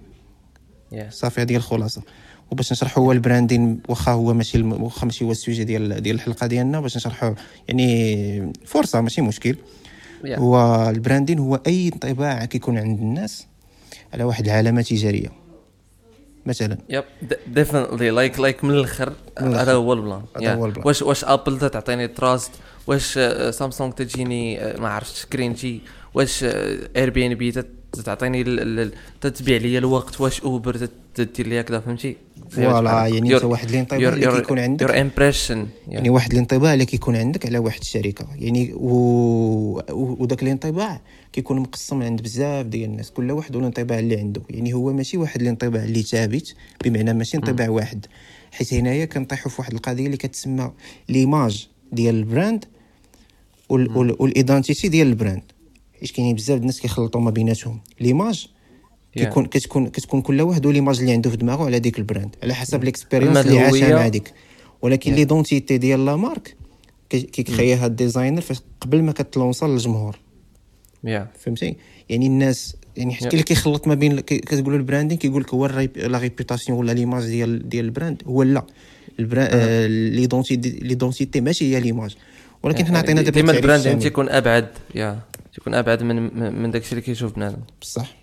صافي هذه الخلاصة. وباش نشرحوا هو البراندين واخا هو ماشي واخا ماشي هو السوجي ديال ديال الحلقة ديالنا باش نشرحوا يعني فرصة ماشي مشكل. هو البراندين هو أي انطباع كيكون عند الناس على واحد العلامة تجارية. مثلا. يب definitely like like من الأخر هذا هو البلان. واش واش ابل تعطيني trust واش سامسونج تجيني ما عرفتش cringy واش Airbnb تعطيني تتبيع لي الوقت واش اوبر تدير لي هكذا فهمتي؟ voilà يعني انت واحد الانطباع اللي كيكون عندك. your impression يعني. واحد الانطباع اللي كيكون عندك على واحد الشركة. يعني و... وداك الانطباع كيكون مقسم عند بزاف ديال الناس. كل واحد والانطباع اللي عنده. يعني هو ماشي واحد الانطباع اللي ثابت بمعنى ماشي انطباع واحد. حيت هنايا كنطيحوا في واحد القضية اللي كتسمى l'image ديال ال brand وال identity ديال ال brand. حيت كاينين بزاف الناس كيخلطوا ما بيناتهم. l'image كيكون كتكون كتكون كل واحد l'image اللي عنده في دماغه على ديك ال brand. على حسب l'expérience اللي عاشها مع ديك. ولكن l'identité ديال la marque كيكريها ال designer فاش قبل ما كتلونسا للجمهور. فهمتي؟ يعني الناس يعني حتى اللي كيخلط ما بين كتقولوا ال branding كيقول لك هو la réputation ولا l'image ديال ديال ال brand. هو لا. l'identité ماشي هي l'image. ولكن حنا عطينا ديما ال brand تيكون أبعد yeah. تيكون أبعد من من داكشي اللي كيشوف بنادم. بصح.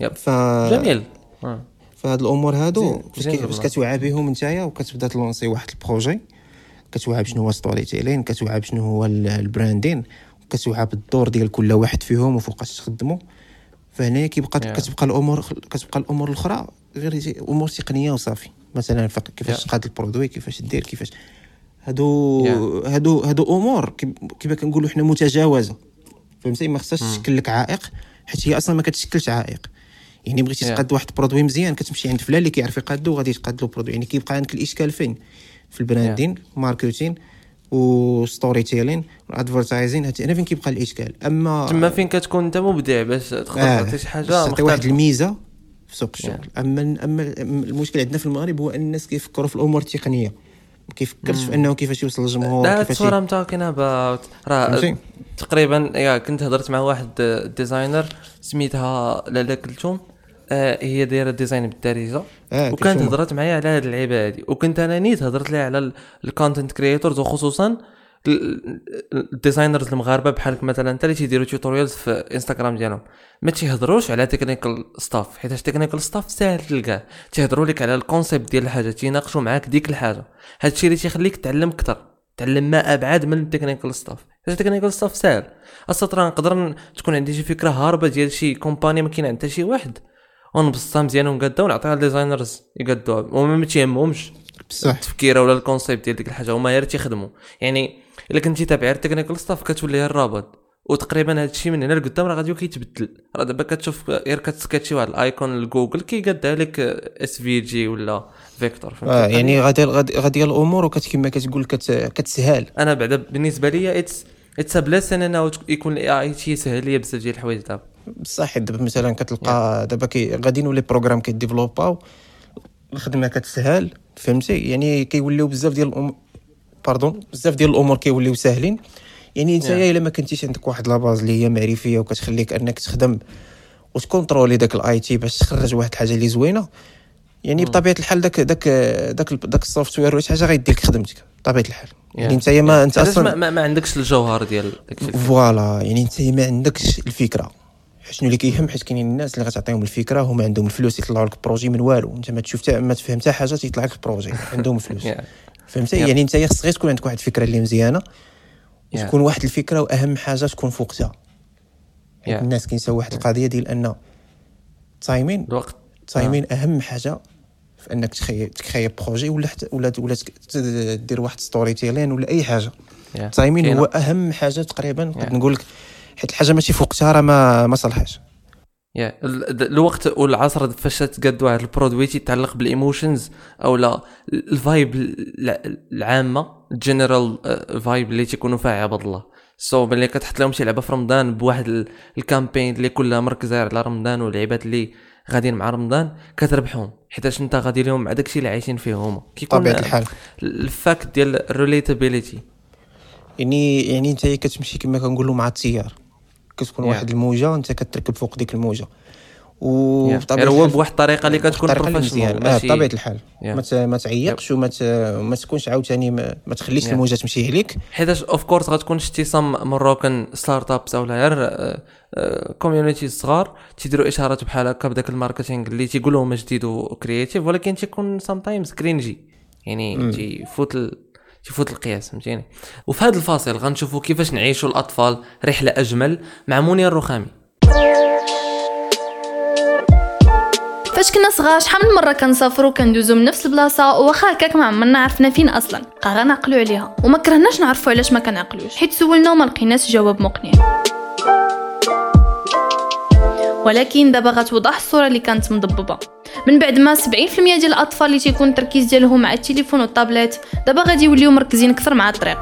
yep. ف... جميل. آه. فهاد الأمور هادو فاش كتوعى بهم نتايا وكتبدا تلونسي واحد ال projet. كتوعى بشنو هو storytelling كتوعى بشنو هو ال branding كتوعى بالدور ديال كل واحد فيهم وفوقاش تخدموا فهنا كيبقى yeah. كتبقى الأمور كتبقى الأمور الأخرى غير أمور تقنية وصافي. مثلا كيفاش تقاد ال produit كيفاش دير كيفاش. هادو yeah. هادو هادو أمور كيما كنقولوا حنا متجاوزة. فهمتي؟ ما خصهاش تشكل لك عائق حيت هي أصلا ما كتشكلش عائق. يعني بغيتي Yeah. تقاد واحد ال produit مزيان كتمشي عند فلان اللي كيعرف يقادو وغادي تقاد له produit. يعني كيبقى عندك الإشكال فين؟ في ال branding marketing و storytelling وال advertising هنا فين كيبقى الإشكال. أما تما فين كتكون أنت مبدع باش تقدر آه، تعطي شي حاجة تعطي واحد. الميزة في سوق الشغل. أما أما المشكل عندنا في المغرب هو أن الناس كيفكروا في الأمور التقنية. ما كيفكرش في أنه كيفاش يوصل للجمهور لا كيفاش الصورة we're talking about راه؟ تقريبا يا كنت هضرت مع واحد designer سميتها لالا كلثوم. آه هي دايرة design بالدارجه آه، وكانت. هضرت معايا على هاد اللعيبة هادي. وكنت أنا نيت هضرت لها على ال content creators وخصوصا ال- ال- ال designers المغاربة بحالك مثلا انت اللي تيديروا tutorials في انستغرام ديالهم. ما تيهضروش على technical stuff حيت technical stuff ساهل تلقاه. تيهضروا لك على ال concept ديال الحاجة تيناقشوا معاك ديك الحاجة. هادشي اللي تيخليك تعلم أكثر تعلم ما أبعد من ال technical stuff ال technical stuff ساهل. أصلا نقدر تكون عندي شي فكرة هاربة ديال شي company ما كاين عندها شي واحد. ونبسطها مزيان ونقادها ونعطيها لل designers يقادوها وما ما تيهمهمش بصح التفكيره ولا ال concept ديال ديك الحاجة هما غير تيخدموا يعني إلا كنتي تابع ال technical stuff كتولي غير الرابط. وتقريبا هذا الشيء من هنا لقدام راه غادي كيتبدل. راه دابا كتشوف غير كتسكاتشي واحد ال icon لجوجل كيقادها لك SVG ولا vector آه القضية؟ يعني غادي غادي غادي الأمور وكت كما كتقول كت كتسهال أنا بعدا بالنسبة لي it's it's blessing إنه يكون ال AI تيسهل لي بزاف ديال الحوايج دابا. بصح دابا مثلا كتلقى دابا كي غادي نولي programme كي développ او الخدمة كتسهل فهمتي؟ يعني كيوليو بزاف ديال الأمور pardon بزاف ديال الأمور كيوليو ساهلين. يعني إنت. إلا ما كنتيش عندك واحد la base اللي هي معرفية وكتخليك أنك تخدم وت contrôl ي داك ال AI باش تخرج واحد الحاجة اللي زوينة يعني بطبيعة الحال داك داك داك داك ال software ولا شي حاجة غيدير لك خدمتك بطبيعة الحال. يعني إنت ما إنت أصلا ما, ما عندكش الجوهر ديال voilà يعني إنت ما عندكش الفكرة. شنو اللي كيهم حيت كاينين الناس اللي غتعطيهم الفكرة هما عندهم الفلوس يطلعوا لك projet من والو انت ما تشوف ما تفهم حتى حاجة تيطلع لك ال projet عندهم الفلوس. فهمتي. يعني انت خصك غير تكون عندك واحد الفكرة اللي مزيانة. وتكون واحد الفكرة وأهم حاجة تكون في وقتها. الناس كينساو واحد القضية ديال أن ال timing الوقت ال timing أهم حاجة في أنك تكريي تكريي projet ولا حتى ولا ولا دير واحد storytelling ولا أي حاجة. ال timing. هو أهم حاجة تقريبا. نقول لك حيت الحاجة ماشي في وقتها راه ما ما صالحاش يا ال- ال- الوقت والعصر فاش تقاد واحد ال produit تيتعلق بال emotions أو لا ال vibe الع- العامة ال general vibe اللي تيكونوا فيها عباد الله. so ملي كتحط لهم شي لعبة في رمضان بواحد ال- ال campaign اللي كلها مركزة على رمضان واللعيبات اللي غاديين مع رمضان كتربحهم. حيتاش انت غادي لهم مع داكشي اللي عايشين فيه هما. كيكون طبيعة الحال. ال fact ديال ال relatability يعني يعني انت كتمشي كما كنقولوا مع التيار. كتكون Yeah. واحد الموجة أنت كتركب فوق ديك الموجة. غير وبطبيعه هو الحال بواحد الطريقة اللي كتكون professional آه بطبيعة الحال. Yeah. ما تعيقش وما ت- ما تكونش عاوتاني ما, ما تخليش Yeah. الموجة تمشي عليك. حيتاش of course غتكون شتي سام مروكن ستارت ابس أو غير community صغار تيديروا إشارات بحال هكا بداك ال marketing اللي تيقول لهم جديد و creative ولكن تيكون sometimes cringy يعني تيفوت ال... تيفوت القياس فهمتيني؟ وفي هذا الفاصل غنشوفوا كيفاش نعيشوا الأطفال رحلة أجمل مع منير الرخامي. فاش كنا صغار شحال من مرة كنسافروا كندوزو من نفس البلاصة واخا هكاك ما عمرنا عرفنا فين أصلا؟ بقى غنعقلوا عليها. وما كرهناش نعرفوا علاش ما كنعقلوش. حيت سولنا وما لقيناش جواب مقنع. ولكن دابا غتوضح الصورة اللي كانت مضببه من بعد ما 70% ديال الأطفال اللي تيكون التركيز ديالهم مع التليفون والطابلت دابا غادي يوليو مركزين أكثر مع الطريق.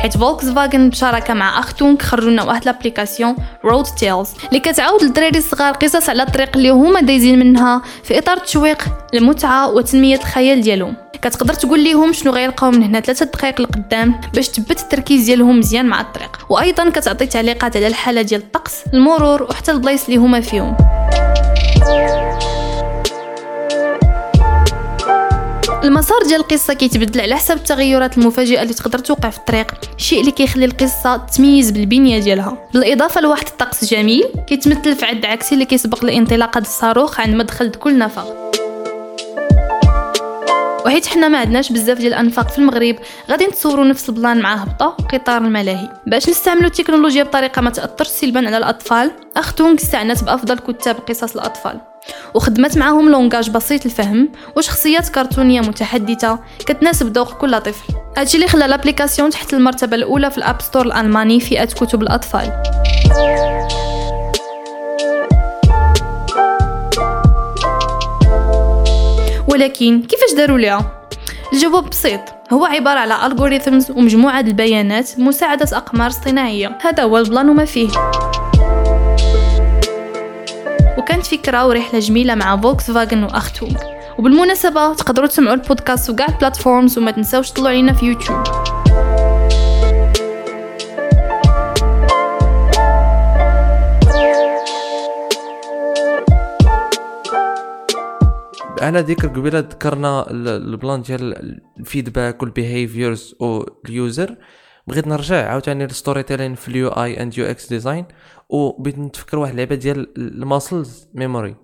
حيت فولكس فاجن بشراكه مع أختونغ خرجوا لنا واحد l'application Road Tales اللي كتعاود للدراري الصغار قصص على الطريق اللي هما دايزين منها في إطار التشويق المتعة وتنمية الخيال ديالهم. كتقدر تقول لهم شنو غيلقاو من هنا ثلاثة دقائق لقدام باش تثبت التركيز ديالهم مزيان مع الطريق. وأيضا كتعطي تعليقات على الحالة ديال الطقس المرور وحتى البلايص اللي هما فيهم. المسار ديال القصة كيتبدل على حسب التغيرات المفاجئة اللي تقدر توقع في الطريق الشيء اللي كيخلي القصة تميز بالبنية ديالها. بالإضافة لواحد الطقس جميل كيتمثل في عد عكسي اللي كيسبق لانطلاقة الصاروخ عند مدخل كل نفق. وحيت حنا ما عندناش بزاف ديال الأنفاق في المغرب غادي نتصوروا نفس البلان مع هبطة قطار الملاهي. باش نستعملوا التكنولوجيا بطريقة ما تأثرش سلبا على الأطفال اختونغ استعنت بأفضل كتاب قصص الأطفال. وخدمت معاهم langage بسيط الفهم وشخصيات كرتونية متحدثة كتناسب ذوق كل طفل. هادشي اللي خلى l'application تحت المرتبة الأولى في ال App Store الألماني فئة كتب الأطفال. ولكن كيفاش داروا ليها؟ الجواب بسيط. هو عبارة على algorithms ومجموعة البيانات مساعدة أقمار اصطناعية. هذا هو ال plan وما فيه. وكانت فكرة ورحلة جميلة مع فولكس فاجن وأختونغ وبالمناسبة تقدروا تسمعوا البودكاست وكاع ال platforms وما تنساوش تطلعوا علينا في يوتيوب. على ذكر قبيلة ذكرنا ال- البلان ديال الفيدباك والبيهيفيرز واليوزر بغيت نرجع عاوتاني لل storytelling في ال UI and UX design وبغيت نتفكر واحد اللعبة ديال ال muscles memory.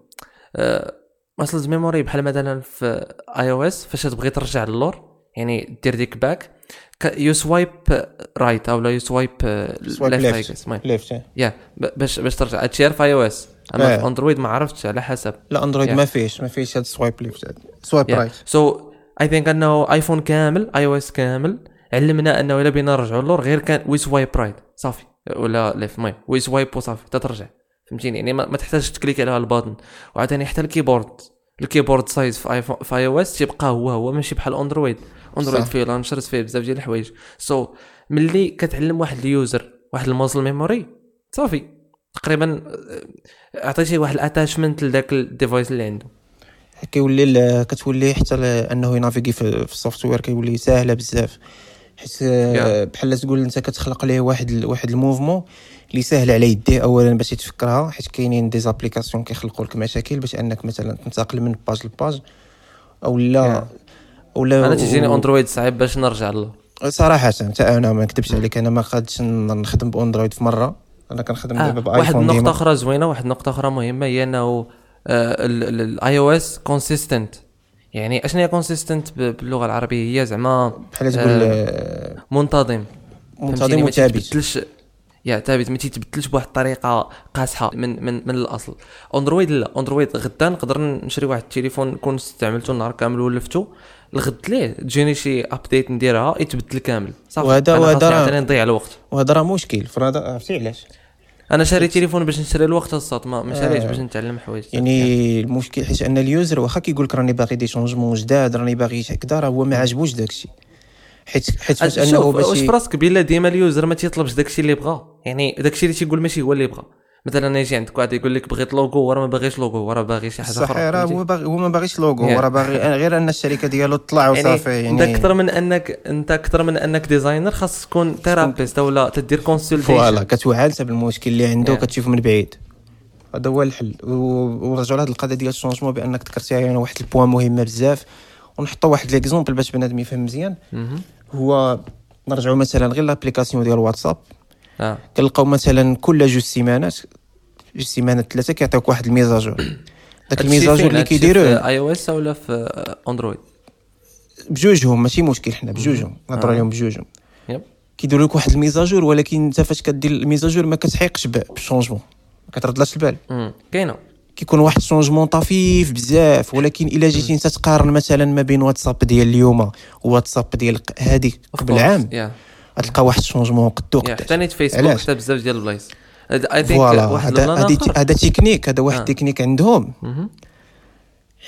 muscles memory بحال مثلا في iOS فاش تبغي ترجع للور يعني دير ديك back. you swipe right أو لا you swipe left left يا باش باش ترجع. هادشي في iOS أما آه. في Android ما عرفتش على حسب. لا Android. ما فيهش ما فيهش هاد swipe left swipe right so I think أنه iPhone كامل iOS كامل علمنا أنه إلا بغينا نرجعوا للور غير كان we swipe right صافي. ولا left المهم we swipe وصافي تترجع. فهمتيني؟ يعني ما, ما تحتاجش ت click على ال button. وعاوتاني حتى ال keyboard. ال keyboard size في iPhone في iOS تيبقى هو هو ماشي بحال Android. Android. فيه launchers فيه بزاف ديال الحوايج. so ملي كتعلم واحد ال user واحد ال muscle memory صافي. تقريبا آه، عطيتيه واحد ال attachment لذاك ال device اللي عنده. كيولي كتولي حتى أنه ي naviguer في, في ال software كيولي ساهلة بزاف. حيت آه،. بحال تقول انت كتخلق ليه واحد واحد ال mouvement اللي ساهل على يديه اولا باش يتفكرها حيت كاينين des applications كيخلقوا لك مشاكل باش أنك مثلا تنتقل من page ل page أو لا Yeah. ولا أنا تيجيني و- Android صعيب باش نرجع له صراحة حتى أنا ما نكذبش عليك أنا ما قادش نخدم ب Android في مرة أنا كنخدم آه. دابا واحد ب iPhone النقطة ديما أخرى زوينة واحد النقطة أخرى مهمة هي أنه ال iOS consistent يعني أشنو هي consistent باللغة العربية؟ هي زعما بحال تقول آه، آه، منتظم. منتظم وثابت. yeah ثابت. ما تيتبدلش بواحد الطريقة قاصحه من من من الأصل. Android لا. Android غدا نقدر نشري واحد التليفون كون استعملته النهار كامل ولفته الغد ليه؟ تجيني شي update نديرها يتبدل كامل. صافي. وهذا- وهذا راه- نضيع الوقت. وهذا راه مشكل. فرهذا عرفتي علاش؟ أنا شاري تليفون باش نشري الوقت الصوت ما ما شاريش آه. باش نتعلم حوايج. يعني المشكل حيت أن ال user واخا كيقول لك راني باغي des changements جداد راني باغي هكذا راه هو ما عجبوش داكشي. حيت حيت فاش أنه باش واش ي- في راسك بلا ديما ال user ما تيطلبش داكشي اللي بغا يعني داكشي اللي تيقول ماشي هو اللي بغا مثلا يجي عندك واحد يقول لك بغيت لوغو وراه ما باغيش لوغو وراه باغي شي حاجة أخرى راه فهمتي؟ هو باغي هو ما باغيش logo Yeah. هو راه باغي غير أن الشركة ديالو تطلع وصافي يعني يعني أنت أكثر من أنك أنت أكثر من أنك designer خاص تكون therapist ولا تدير voilà consultation كتوعى انت بالمشكل اللي عنده Yeah. كتشوف من بعيد. هذا هو الحل. ونرجعوا لهاد القضية ديال ال changement بأنك ذكرتي يعني واحد ال point مهمه بزاف. ونحطوا واحد l'exemple باش بنادم يفهم مزيان. هو نرجعوا مثلا غير l'application ديال واتساب. آه. كنلقاو مثلا كل جوج سيمانات جوج سيمانات ثلاثة كيعطيوك واحد ال mise à jour. داك ال mise à jour اللي كيديروه؟ iOS ولا في Android بجوجهم ماشي مشكل حنا بجوجهم. نهضروا آه. عليهم بجوجهم. كيديروا لك واحد ال mise à jour ولكن انت فاش كدير ال mise à jour ما كتعيقش بال changement ما كتردلاش البال. كاينة. كيكون واحد ال changement طفيف بزاف ولكن إلا جيتي انت تقارن مثلا ما بين واتساب ديال اليوم وواتساب ديال هذه قبل عام غتلقى واحد ال changement قدو قداش. حتى نيت فيسبوك؟ حتى بزاف ديال البلايص. I think voilà واحد هذا هذا تكنيك هذا واحد آه. التكنيك عندهم.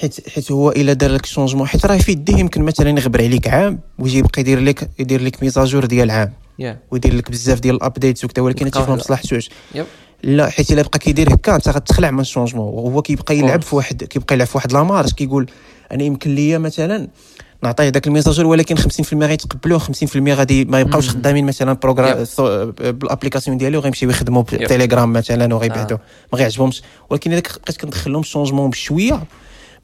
حيت حيت هو إلا دار لك changement حيت راه في يديه يمكن مثلا يغبر عليك عام ويجي يبقى يدير لك يدير لك mise à jour ديال عام. yeah ويدير لك بزاف ديال ال updates وكذا ولكن واحد- مصلحتوش yep لا حيت إلا بقى كيدير هكا أنت غتخلع من ال changement وهو كيبقى يلعب. في واحد كيبقى يلعب في واحد la marge كيقول أنا يمكن ليا مثلا نعطيه داك ال mise à jour ولكن 50% غيتقبلوه 50% غادي ما يبقاوش. خدامين مثلا programme. بال application ديالي وغيمشيو يخدموا Yep. بتيليجرام مثلا وغيبعدوا آه. ما غيعجبهمش ولكن الا بقيت كندخل لهم ال changement بشوية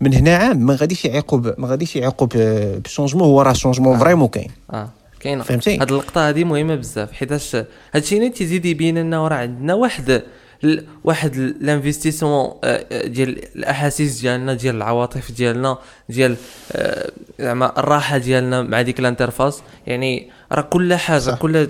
من هنا عام ما غاديش يعيقوا ما غاديش يعيقوا ب- بال changement هو راه changement vraiment كاين آه كاينة فهمتي؟ هاد اللقطة هذه مهمة بزاف حيتاش هادشي اللي تيزيد يبين لنا راه عندنا واحد واحد ال investissement ديال الأحاسيس ديالنا ديال العواطف ديالنا ديال آه، زعما الراحة ديالنا مع ديك ال interface يعني راه كل حاجة صح. كل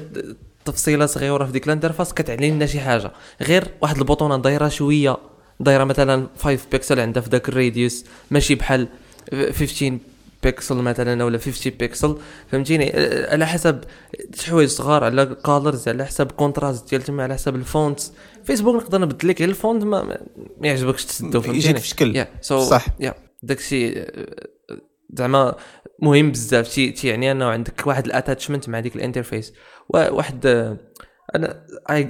تفصيلة صغيرة في ديك ال interface كتعني لنا شي حاجة غير واحد البوطونه دايرة شوية دايرة مثلا 5 بيكسل عندها في ذاك ال radius ماشي بحال 15 بيكسل مثلا ولا 50 بيكسل فهمتيني؟ آه، على حسب حوايج صغار على colors على حسب contrast ديال تما على حسب ال fonts Facebook نقدر نبدل لك غير ال font ما, ما يعجبكش تسدو يجيك فهمتيني؟ في شكل. yeah so صح. yeah داكشي آه، زعما مهم بزاف. تي تيعني انه عندك واحد ال attachment مع ديك ال interface واحد آه، أنا I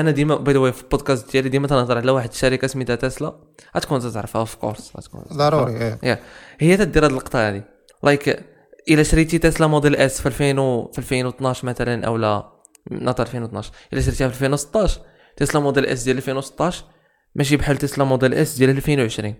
أنا ديما by the في البودكاست ديالي ديما تنهضر على واحد الشركة سميتها تسلا. غتكون تعرفها of course غتكون ضروري إيه. هي تدير هاد اللقطه هادي. like إلا شريتي Tesla Model S في 2000 و- في 2012 مثلا أو لا not 2012 إلا شريتيها في 2016 Tesla Model S ديال 2016 ماشي بحال Tesla Model S ديال 2020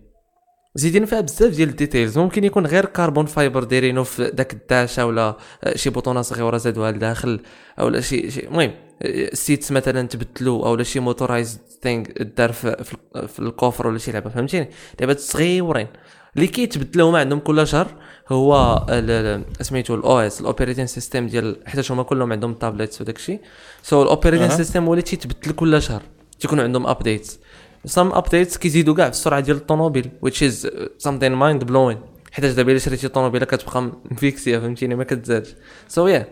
زيدين فيها بزاف ديال ال details. ممكن يكون غير carbon fiber دايرينو في داك ال dash ولا آه، شي بوطونة صغيرة زادوها لداخل أو لا شي شي المهم آه، ال seats مثلا تبدلوا أو لا شي motorized thing دار في, في, ال coffre ولا شي لعبة فهمتيني؟ لعبات صغيورين. اللي كيتبدلوا ما عندهم كل شهر هو سميتو ال OS ال operating system ديال حيت هما كلهم عندهم tablets وداك الشيء. so ال operating أها. system هو اللي تيتبدل كل شهر تيكون عندهم updates some updates كيزيدوا كاع في السرعة ديال الطوموبيل which is something mind blowing حيت دابا إلا شريتي طوموبيله كتبقى مفيكسية فهمتيني؟ ما كتزادش. so yeah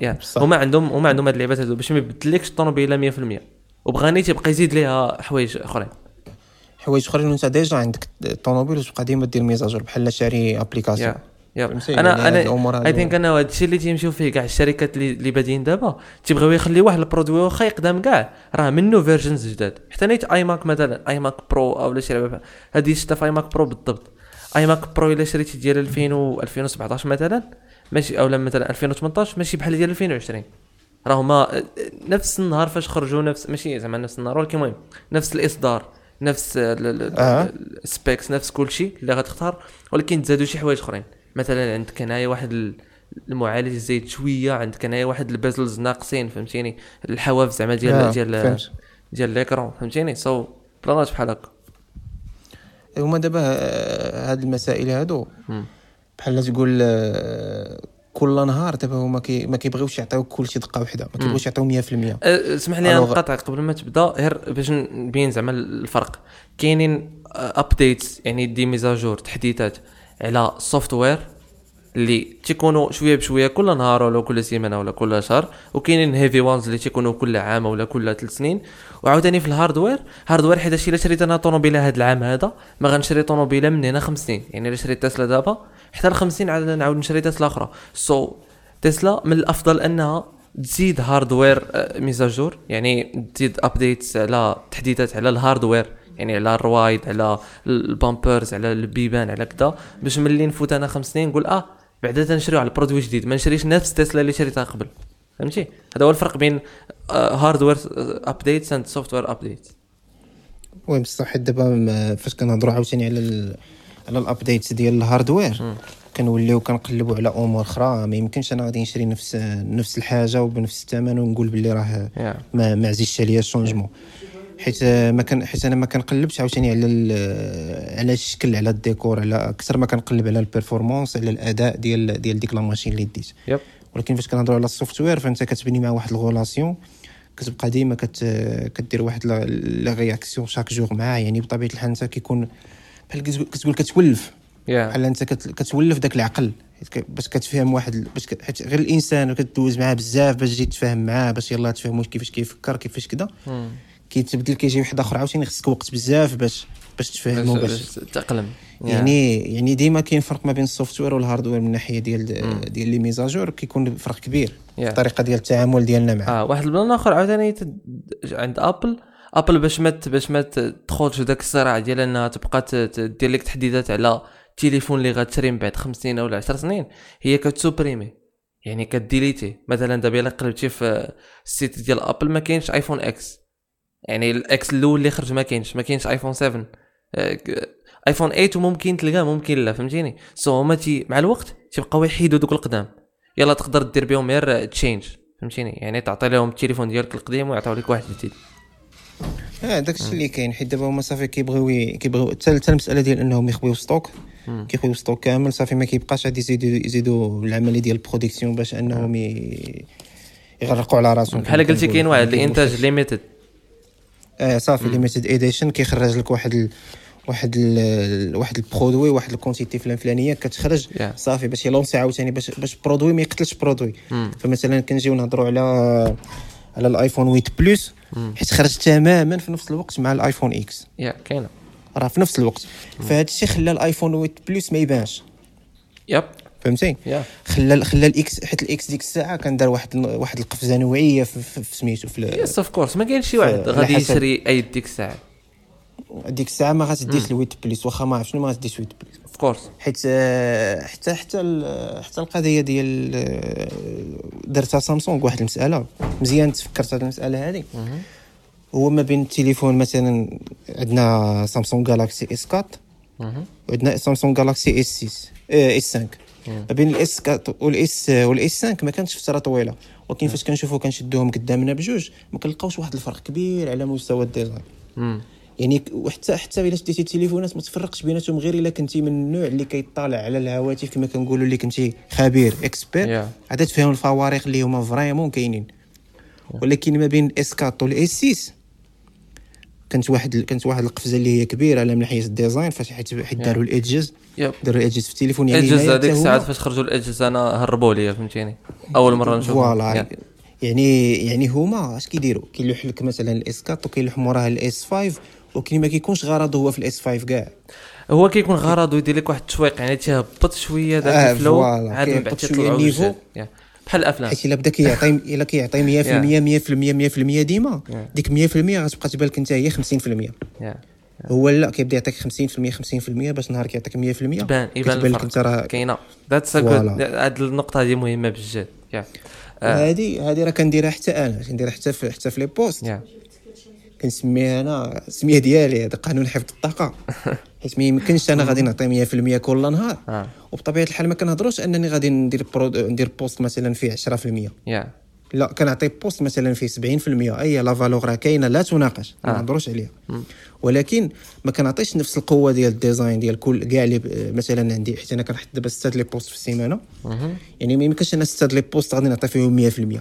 yeah. هما عندهم هما عندهم هاد اللعبات هادو باش ما يبدلكش الطوموبيلة 100% وبغاني تيبقى يزيد ليها حوايج أخرين. حوايج أخرين. وأنت déjà عندك الطوموبيل وتبقى ديما دير mise à jour بحال شاري application. yeah yeah فهمتي؟ يعني أنا أنا I think أنا هذا الشيء اللي تيمشيو فيه كاع الشركات اللي بادين دابا تيبغيو يخليو واحد produit واخا يقدم كاع راه منه versions جداد؟ حتى نيت iMac مثلا iMac Pro أو شي لعبه هذه شفتها في iMac Pro بالضبط. iMac Pro إلا شريتي ديال 2000 و 2017 مثلا ماشي أو لا مثلا 2018 ماشي بحال ديال 2020 راهما نفس النهار فاش خرجوا نفس ماشي زعما نفس النهار ولكن المهم نفس الإصدار نفس. ال specs نفس كل شيء اللي غتختار ولكن تزادوا شي حوايج أخرين. مثلا عندك هنايا واحد ال- المعالج زايد شوية عندك هنايا واحد ال bezels ناقصين فهمتيني الحواف زعما ديال آه، ديال. ديال l'écran فهمتيني so بلانات بحال هكا هما دابا آه، هاد المسائل هادو. بحال تقول آه، كل نهار دابا هما كي ما كيبغيوش يعطيو كلشي دقة واحدة ما كيبغيوش يعطيو 100% أه، اسمح لي. نقطع قبل ما تبدأ غير باش نبين زعما الفرق كاينين updates يعني des mises à jour تحديثات على ال software اللي تيكونوا شوية بشوية كل نهار ولا كل سيمانة ولا كل شهر وكاينين heavy ones اللي تيكونوا كل عام ولا كل ثلاث سنين. وعاوتاني في ال hardware hardware حيت إلا شريت أنا طوموبيله هذا العام هذا ما غنشري طوموبيلة من هنا خمس سنين. يعني إلا شريت تسلا دابا حتى ل 50 عاد نعاود نشري تسلا أخرى. so so, تسلا من الأفضل أنها تزيد hardware آه، mise à jour يعني تزيد updates على تحديثات على ال hardware يعني على الروايد على ال bumpers على البيبان على كذا باش ملي نفوت أنا خمس سنين نقول آه بعدا تنشريو على ال produit جديد. ما نشريش نفس تسلا اللي شريتها قبل. فهمتي؟ هذا هو الفرق بين hardware updates and software updates المهم بصح حيت دابا فاش كنهضروا عاوتاني على ال... على ال updates ديال ال hardware كنوليو كنقلبوا على أمور أخرى. ما يمكنش أنا غادي نشري نفس نفس الحاجة وبنفس الثمن ونقول باللي راه Yeah. ما ما عزيزش عليا ال changement حيت ما كان حيت أنا ما كنقلبش عاوتاني على على الشكل على الديكور على أكثر ما كنقلب على ال performance على الأداء ديال ديال ديك la machine اللي ديت. yep. ولكن فاش كنهضروا على ال software فأنت كتبني مع واحد ال relation كتبقى ديما كت كدير واحد لا- réaction chaque jour معاه. يعني بطبيعة الحال أنت كيكون بحال كتقول- كتولف. yeah بحال أنت كت- كتولف داك العقل. باش كتفهم واحد باش ك- حيت غير الإنسان كدوز معاه بزاف باش تجي تفهم معاه باش يلاه تفهموا كيفاش كيفكر كيفاش كذا كيتبدل كيجي واحد آخر عاوتاني خصك وقت بزاف باش باش تفهمو باش تأقلم يعني يعني ديما كاين فرق ما بين ال software وال hardware من الناحيه ديال ديال les mises à jour كيكون فرق كبير في Yeah. الطريقة ديال التعامل ديالنا معاه آه واحد البلان آخر عاوتاني تد- عند Apple Apple باش ما باش ما تدخلش في داك الصراع ديال انها تبقى دير لك تحديثات على التليفون اللي غتشري من بعد خمس سنين ولا 10 سنين هي كت supprimer. يعني كت delete ي. مثلا دابا إلا قلبتي في ال site ديال Apple ما كاينش iPhone X يعني ال X الأول اللي خرج ما كاينش ما كاينش iPhone 7 آه، ك- iPhone 8 ممكن تلقاه ممكن لا فهمتيني؟ so هما تي مع الوقت تيبقاو يحيدوا دوك القدام. يلا تقدر دير بهم غير change فهمتيني؟ يعني تعطي لهم التليفون ديالك القديم ويعطيو لك واحد جديد. آه داك الشيء اللي كاين حيت دابا هما صافي كيبغيو كيبغيو حتى حتى المسألة ديال إنهم يخبيو stock كيخبيو stock كامل صافي ما كيبقاش غادي يزيدوا يزيدوا العملية ديال ال production باش إنهم. يغرقوا على راسهم. بحال قلتي كاين واحد الإنتاج limited آه صافي limited edition كيخرج لك واحد ال... واحد ال... واحد produit واحد ال quantité فلان فلانية كتخرج Yeah. صافي باش ي lancer عاوتاني باش باش produit ما يقتلش produit. فمثلا كنجيو نهضروا على على ال iPhone 8 Plus حيت خرج تماما في نفس الوقت مع ال iPhone X yeah كاينة. راه في نفس الوقت. فهاد الشيء خلى ال iPhone 8 Plus ما يبانش. yep فهمتي خلى خلى ال X حيت ال X ديك الساعة كان دار واحد واحد القفزة نوعية في, سميتو في yes of course ما كاين شي واحد غادي. يشري اي ديك الساعة. ديك الساعة ما غاتديش ال 8 Plus واخا ما عرف شنو ما غاتديش 8 Plus of course حيت آه، حتى حتى حتى القضية ديال آه، درتها سامسونج واحد المسألة. مزيان تفكرت هذه المسألة هذه هو ما بين التليفون مثلا عندنا Samsung Galaxy S 4 وعندنا Samsung Galaxy S 6 S 5 ما بين ال S 4 وال S وال S 5 ما كانتش فتره طويلة. ولكن فاش كنشوفو كنشدوهم قدامنا بجوج ما كنلقاوش واحد الفرق كبير على مستوى ال design. يعني وحتى حتى إلا شديتي التليفونات ما تفرقش بيناتهم غير إلا كنتي من النوع اللي كيطالع على الهواتف كما كنقولوا اللي كنتي خبير expert Yeah. عاد تفهم الفوارق اللي هما vraiment كاينين. ولكن ما بين ال S 4 وال S 6 كانت واحد كانت واحد القفزة اللي هي كبيرة على من ناحيه ال design فاش حيت حيت داروا ال edges داروا ال edges في التليفون يعني هنايا هذيك الساعات فاش خرجوا الاجهزه أنا هربوا لي فهمتيني؟ أول مرة نشوف voilà. يعني يعني هما اش كيديروا؟ كيلوح لك مثلا ال S 4 وكيلوح موراها ال S 5 ولكن ما كيكونش غرضه هو في ال S 5 كاع. هو كيكون غرض ويدير لك واحد التشويق يعني تيهبط شوية داك آه، ال flow عاد من بعد تيطلعوا ال niveau. بحال الأفلام. حيت إلا بدا كيعطي إلا كيعطي 100% 100% 100% ديما. ديك 100% غتبقى تبان لك انت هي 50% yeah. هو لا كيبدا يعطيك 50% 50% باش نهار كيعطيك 100% يبان يبان لك انت راه كاينة. that's. هاد النقطة هذه مهمة بجد هذه هذه راه كنديرها حتى أنا كنديرها حتى في حتى في les posts. كنسميها أنا السمية ديالي هذا قانون حفظ الطاقة. حيت ما يمكنش أنا غادي نعطي 100% كل نهار. آه. وبطبيعة الحال ما كنهضروش أنني غادي ندير برو... ندير post مثلا فيه 10% يا لا كنعطي post مثلا فيه 70% أي la valeur راه كاينة لا تناقش. ما آه. نهضروش عليها. ولكن ما كنعطيش نفس القوة ديال ال design ديال كل كاع اللي ب- مثلا عندي. حيت أنا كنحط دابا 6 les posts في السيمانة. يعني ما يمكنش أنا 6 les posts غادي نعطي فيهم 100%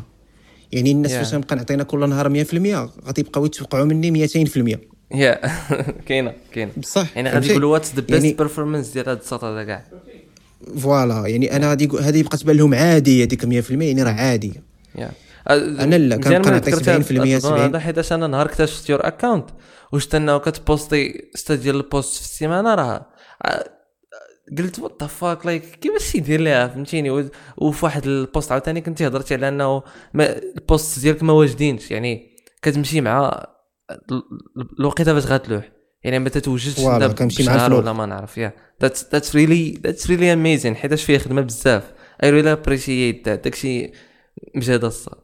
يعني الناس Yeah. فاش نبقى نعطينا كل نهار 100% غادي يبقاو يتوقعوا مني 200% yeah كاينة كاينة. بصح يعني غادي؟ يقولوا what's the best performance ديال هاد السطر هذا كاع. voilà يعني أنا غادي هذه بقات تبان لهم عاديه ديك 100% يعني راه عاديه يا. أنا لا، كنبقى مزيان نعطي ملي ذكرتي هاد 70% النظام 70. هذا حيتاش أنا نهار اكتشفت your account وشفت أنه كت posti ستة ديال ال post في السيمانة راه قلت what the fuck like كيفاش يدير ليها فهمتيني؟ وفي واحد ال post عاوتاني كنتي هضرتي على أنه ال post ديالك ما واجدينش يعني كتمشي مع الوقيته فاش غتلوح. يعني ما تتوجدش كنمشي مع. ولا ما نعرف. yeah. that's that's really that's really amazing حيتاش فيه خدمة بزاف. I really appreciate داكشي مجهد الصاد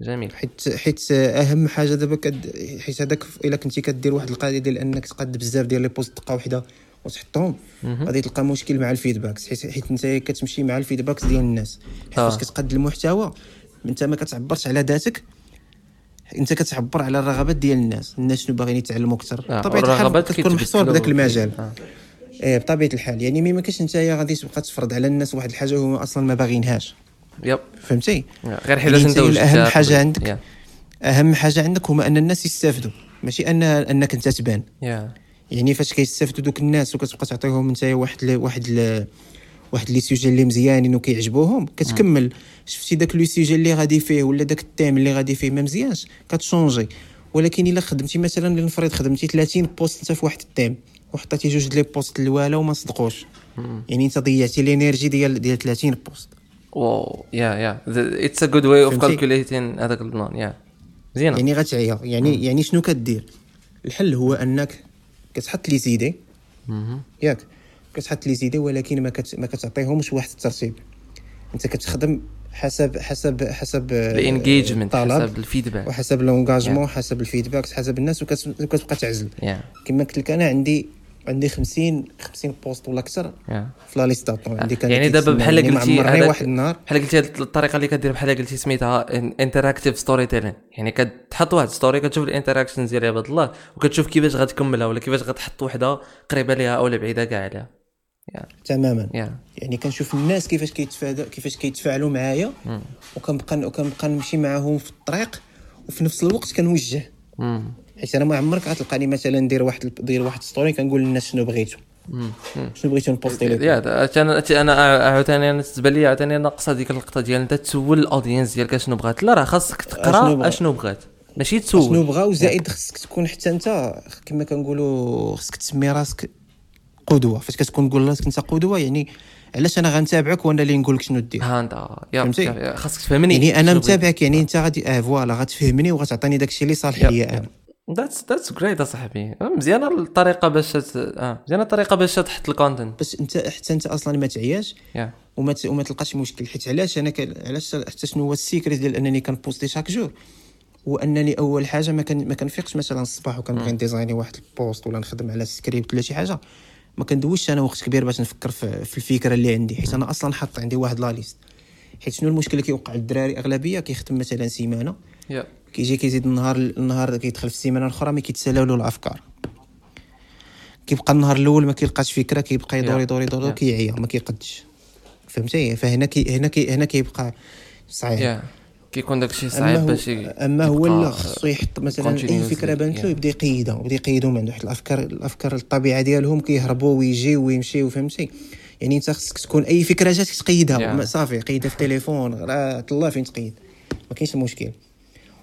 جميل. حيت حيت أهم حاجة دابا كد حيت هذاك إلا كنتي كدير واحد القضية ديال إنك تقاد بزاف ديال les posts دقة واحدة وتحطهم غادي تلقى مشكل مع ال feedbacks. حيت حيت أنت كتمشي مع ال feedbacks ديال الناس. حيت آه. فاش كتقاد المحتوى أنت ما كتعبرش على ذاتك انت كتعبر على الرغبات ديال الناس. الناس شنو باغيين يتعلموا أكثر آه، بطبيعه الحال كتكون محصور بذاك المجال. آه. إيه بطبيعة الحال. يعني ما يمكنش انت غادي تبقى تفرض على الناس واحد الحاجة هما أصلا ما باغينهاش يب. فهمتي؟ غير يعني حيتاش أنت أهم حاجة. عندك يا. أهم حاجة عندك هما أن الناس يستافدوا. ماشي ان أنك أنت تبان. يعني فاش كيستافدوا دوك الناس وكتبقى تعطيهم انت واحد ل... واحد ل... واحد لي سوجي اللي مزيانين وكيعجبوهم كتكمل. شفتي داك le sujet اللي غادي فيه ولا داك ال thème اللي غادي فيه ما مزيانش كت changi. ولكن إلا خدمتي مثلا لنفرض خدمتي 30 posts انت في واحد ال thème وحطيتي جوج les posts الوالا وما صدقوش. يعني انت ضيعتي ال energy ديال ديال 30 posts. wow yeah yeah. it's a good way of? calculating هذاك ال plan yeah. مزيانه يعني غتعيا. يعني يعني شنو كدير؟ الحل هو أنك كتحط les idées ياك. كتحط les idées ولكن ما كت... ما كتعطيهمش واحد الترتيب. انت كتخدم حسب حسب حسب ال engagement الطلب حسب ال feedback وحسب l'engagement حسب ال feedback حسب الناس وكت- وكتبقى تعزل. yeah كما قلت لك أنا عندي عندي 50 50 posts ولا أكثر yeah في la liste d'attente عندي كان يعني دابا بحال يعني قلتي واحد النهار. بحال قلتي الطريقة اللي كدير بحال قلتي سميتها interactive storytelling يعني كتحط واحد story كتشوف ال interactions ديال عباد الله وكتشوف كيفاش غتكملها ولا كيفاش غتحط وحدة قريبة ليها أو بعيدة كاع عليها yeah تماما. yeah يعني كنشوف الناس كيفاش كيتفادى كيفاش كيتفاعلوا معايا وكنبقى وكنبقى نمشي معاهم في الطريق وفي نفس الوقت كنوجه. مم. حيت أنا ما عمرك غتلقاني مثلا ندير واحد ندير واحد story كنقول للناس شنو بغيتو. شنو بغيتو ن posti دا- أنا أنا عاوتاني أنا تبان لي عاوتاني ناقصة ديك اللقطه ديال أنت تسول ال audience ديالك شنو بغات. لا راه خاصك تقرأ. اشنو بغات. ماشي شنو تسول بغا وزائد خصك تكون حتى أنت كما كنقولوا خصك تسمي راسك قدوة. فاش كتكون تقول راسك انت قدوة يعني علاش أنا غنتابعك وأنا اللي نقول لك شنو دير؟ ها أنت فهمتي؟ خاصك تفهمني. يعني أنا متابعك يعني أنت غادي آه voilà غتفهمني وغتعطيني داكشي اللي صالح ليا. أنا. that's that's great أصاحبي. مزيانة الطريقة باش. آه مزيانة الطريقة باش تحط ال content باش أنت حتى أنت أصلا ما تعياش yeah. وما ت... وما تلقاش مشكل. حيت علاش؟ أنا ك... علاش؟ حتى شنو هو ال secret ديال أنني كن posti chaque jour؟ هو انني أول حاجة ما كان ما كنفيقش. مثلا الصباح وكنبغي ن designi واحد ال post ولا نخدم على سكريبت ولا شي حاجة. ما كندويش أنا وقت كبير باش نفكر في, الفكرة اللي عندي حيت أنا أصلا حاط عندي واحد la liste. حيت شنو المشكل اللي كيوقع للدراري أغلبية كيخدم مثلا سيمانة. yeah. كيجي كيزيد النهار النهار كيدخل في السيمانة الأخرى ما كيتسالاو له الأفكار. كيبقى النهار الأول ما كيلقاش فكرة كيبقى يدور Yeah. يدور يدور Yeah. كيعيا ما كيقدش. فهمتي؟ فهنا كي هنا كي هنا كيبقى صعيب. yeah. كيكون داكشي صعيب باش اما هو لا خصو يحط مثلا أي. فكرة بانت له Yeah. يبدأ يقيدها يبدأ يقيدهم من عنده حيت الافكار الأفكار الطبيعه ديالهم كيهربوا ويجيو ويمشيو فهمتي يعني أنت خصك تكون أي فكرة جات تقيدها Yeah. صافي قيدها في التليفون راه الله فين تقيد ما كاينش مشكل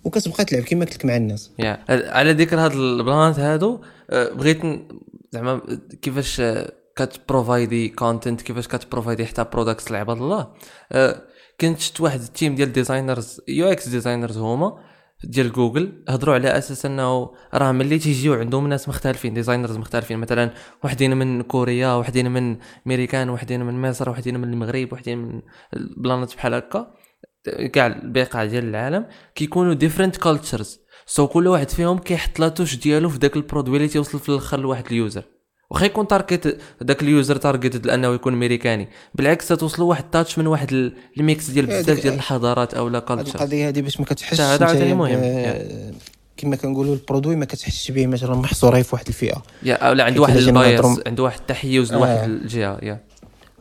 وكتبقى تلعب كما قلت لك مع الناس yeah على ذكر هاد البلانات هادو آه، بغيت زعما كيفاش آه، كت providi content كيفاش كت providi حتى products لعباد الله آه، كنت شفت واحد ال team ديال designers UX designers هما ديال جوجل هضروا على أساس أنه راه ملي تيجيو عندهم ناس مختلفين designers مختلفين. مثلا وحدين من كوريا وحدين من أمريكان وحدين من مصر وحدين من المغرب وحدين من البلانات بحال هكا كاع البقاع ديال العالم كيكونوا different cultures so كل واحد فيهم كيحط la touche ديالو في داك produit اللي تيوصل في الآخر لواحد user. واخا يكون target داك ال user target لأنه يكون أمريكاني. بالعكس توصلوا واحد ال touch من واحد ال- ال mix ديال بزاف ديال الحضارات أو لا culture القضية هذه باش ما كتحسش هذا عاوتاني مهم. كما كنقولوا ال produit ما كتحسش به مثلا محصوره في واحد الفئة. yeah أو لا عنده واحد ال bias عنده واحد التحيز آه. لواحد الجهة yeah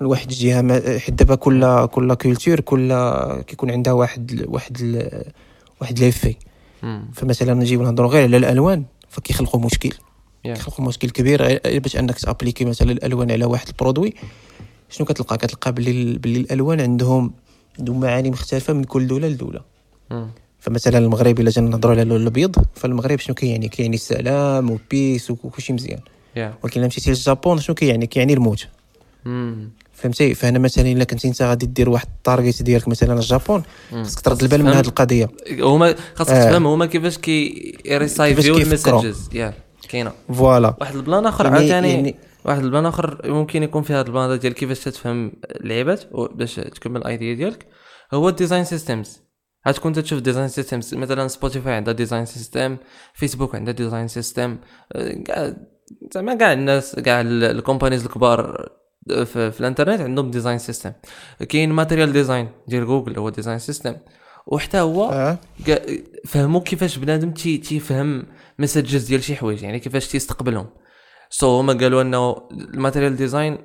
لواحد الجهة حيت دابا كل كل culture كل كيكون عندها واحد واحد ال- واحد ليفي. فمثلا نجيو نهضروا غير على الألوان فكيخلقوا مشكل. yeah. كيخلقوا مشكل كبير باش انك ت appliqui مثلا الالوان على واحد ال produit شنو كتلقى كتلقى باللي باللي الالوان عندهم عندهم معاني مختلفة من كل دولة لدولة. فمثلا المغرب إلا جينا نهضروا على اللون الابيض فالمغرب شنو كيعني كيعني السلام و peace وكلشي مزيان yeah ولكن إلا مشيتي للجابون شنو كيعني كيعني الموت. فهمتي فهنا مثلا إلا كنتي أنت غادي دير واحد ال target ديالك مثلا الجابون. خصك ترد البال من. هذه القضية هما خاصك آه. تفهم هما كيفاش كي receiviw. ال messages كاينة. voilà. واحد ال plan آخر يعني- عاوتاني يعني- واحد البلان آخر ممكن يكون في هذا البلان ديال كيفاش تفهم اللعيبات باش تكمل ال idea ديالك هو ال design systems غتكون تشوف design systems مثلا سبوتيفاي عندها design system فيسبوك عندها design system زعما كاع الناس كاع ال companies الكبار في, في الانترنت عندهم design system كاين Material Design ديال جوجل هو design system وحتى هو كا- فهموا كيفاش بنادم تي تيفهم messages ديال شي حوايج يعني كيفاش تيستقبلهم. so هما قالوا أنه ال Material Design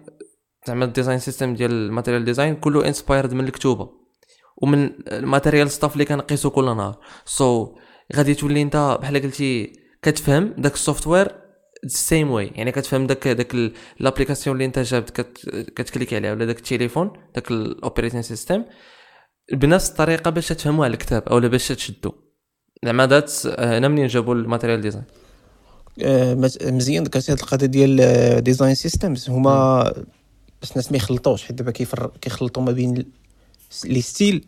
زعما ال design system ديال ال Material Design كله inspired من الكتوبة ومن ال material stuff اللي كنقيسو كل نهار. so غادي تولي أنت بحال قلتي كتفهم داك ال software same way يعني كتفهم داك داك l'application اللي أنت جابت كت كت click عليها ولا داك التليفون داك ال operating system بنفس الطريقة باش تفهموا على الكتاب أو باش تشدوا زعما ذات هنا منين جابوا ال Material Design؟ آه، مز- مزيان ذكرتي هاد القضية ديال design systems هما باش الناس ما يخلطوش حيت دابا كيخلطوا ما بين les styles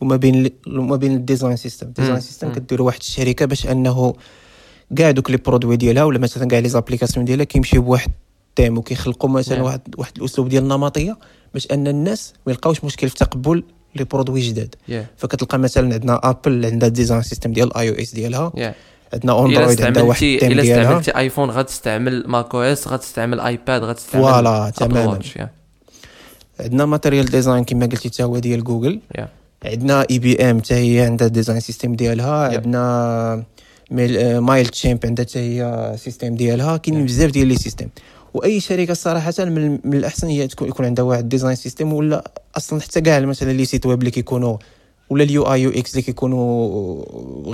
وما بين وما بين ال design system ال design system مم. كديروا واحد الشركة باش أنه كاع دوك les produits ديالها ولا مثلا كاع les applications ديالها كيمشيو بواحد ال thème وكيخلقوا مثلا. واحد واحد الأسلوب ديال النمطية باش أن الناس ما يلقاوش مشكل في تقبل les produits جداد. يا فكتلقى مثلا عندنا ابل عندها ال design system ديال iOS ديالها. يا عندنا إلا اندرويد عندها واحد thème إلا ديالها. استعملتي iPhone غتستعمل macOS غتستعمل iPad غتستعمل voilà، تماماً. عندنا Material Design كما قلتي حتى هو ديال جوجل يا عندنا IBM حتى هي عندها design system ديالها. Yep. عندنا آه، Mailchimp عندها حتى هي system ديالها. كاين بزاف ديال les systèmes وأي شركة صراحة من, من الأحسن هي تكون يكون عندها واحد design system ولا أصلا حتى كاع مثلا les sites web اللي كيكونوا ولا ال UI UX اللي كيكونوا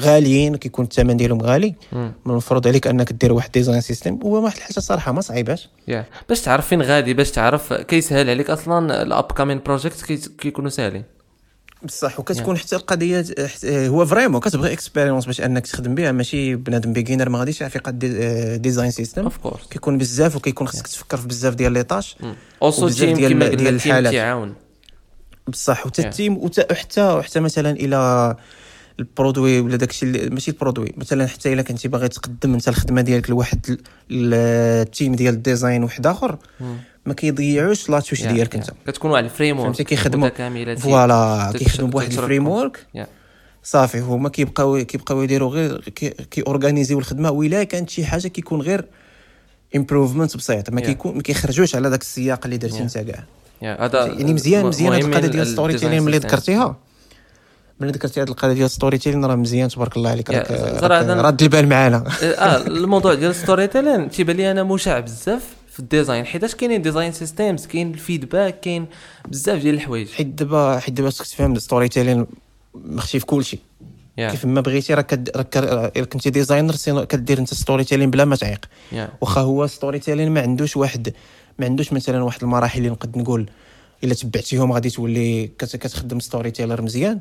غاليين كيكون الثمن ديالهم غالي. من المفروض عليك أنك دير واحد design system هو واحد الحاجة صراحة ما صعيباش. يا باش تعرف فين غادي باش تعرف كيسهل عليك أصلا ال upcoming project كيكونوا ساهلين. بصح وكتكون حتى القضية حت- هو vraiment كتبغي expérience باش أنك تخدم بها ماشي بنادم beginner ما غاديش يعرف يقاد دي- design system of course كيكون بزاف وكيكون خصك تفكر في بزاف ديال les tâches اوسو تيم ديال قلنا التيم الحالات. تيعاون بصح وتا Yeah. التيم وحتى وحتى مثلا إلى البرودوي ولا داكشي اللي ماشي البرودوي مثلا حتى الا كنتي باغي تقدم أنت الخدمة ديالك لواحد ال- ال- التيم ديال الديزاين واحد آخر. ما كيضيعوش لا توش يا- ديالك يا. انت كتكون واحد الفريم ورك فهمتي كيخدموا فوالا كيخدموا بواحد. الفريم ورك. صافي هما كيبقاو كيبقاو يديروا غير كي, اورغانيزيو الخدمة وإلا كانت شي حاجة كيكون غير improvement بسيط ما. كيكون ما كيخرجوش على داك السياق اللي درتي. انت كاع هذا يعني مزيان مزيان هاد مهم القضية ال- ديال storytelling ملي. ذكرتيها ملي ذكرتي هاد القضية ديال storytelling راه مزيان تبارك الله عليك راك أنا- راد البال معانا آه الموضوع ديال storytelling تيبان لي أنا مشاع بزاف في ال design. حيتاش كاينين design systems كاين ال feedback كاين بزاف ديال الحوايج. حيت دابا حيت دابا خصك تفهم storytelling ماشي في كلشي. يا كيف ما بغيتي راك راك إلا كنتي designer كدير انت storytelling بلا ما تعيق. يا واخا هو storytelling ما عندوش واحد ما عندوش مثلا واحد المراحل اللي نقد نقول إلا تبعتيهم غادي تولي كت- كتخدم storyteller مزيان.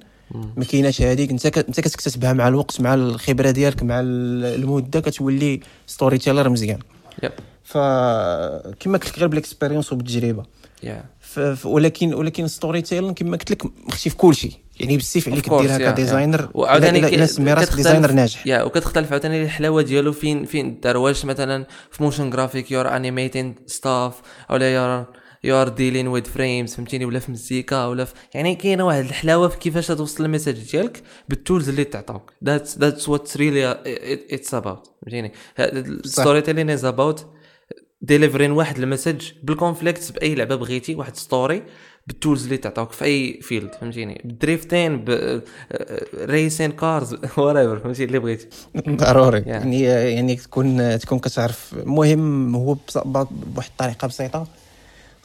ما كايناش هذيك انت انت كتكتسبها مع الوقت مع الخبرة ديالك مع ال- المده كتولي storyteller مزيان. yep فكما قلت لك غير بال expérience وبالتجربة. ولكن ولكن storytelling كما قلت لك مخشي في كل شيء يعني بالسيف عليك ديرها yeah, yeah. ك designer وعاوتاني سمي راسك designer ناجح. يا وكتختلف عاوتاني الحلاوة ديالو فين فين؟ دار واش مثلا في motion graphic you're animating stuff ولا you're you're dealing with frames فهمتيني؟ ولا في مزيكا ولا في يعني كاينة واحد الحلاوة في كيفاش توصل ال message ديالك بال tools اللي تعطوك. that's that's what really it's about فهمتيني؟ ال storytelling is about delivering واحد ال message بال conflict بأي لعبة بغيتي واحد story بال tools اللي تعطوك في أي field فهمتيني؟ بال drifting racing cars whatever فهمتي اللي بغيتي. ضروري. Yeah. يعني يعني تكون تكون كتعرف. المهم هو بواحد الطريقة بسيطة.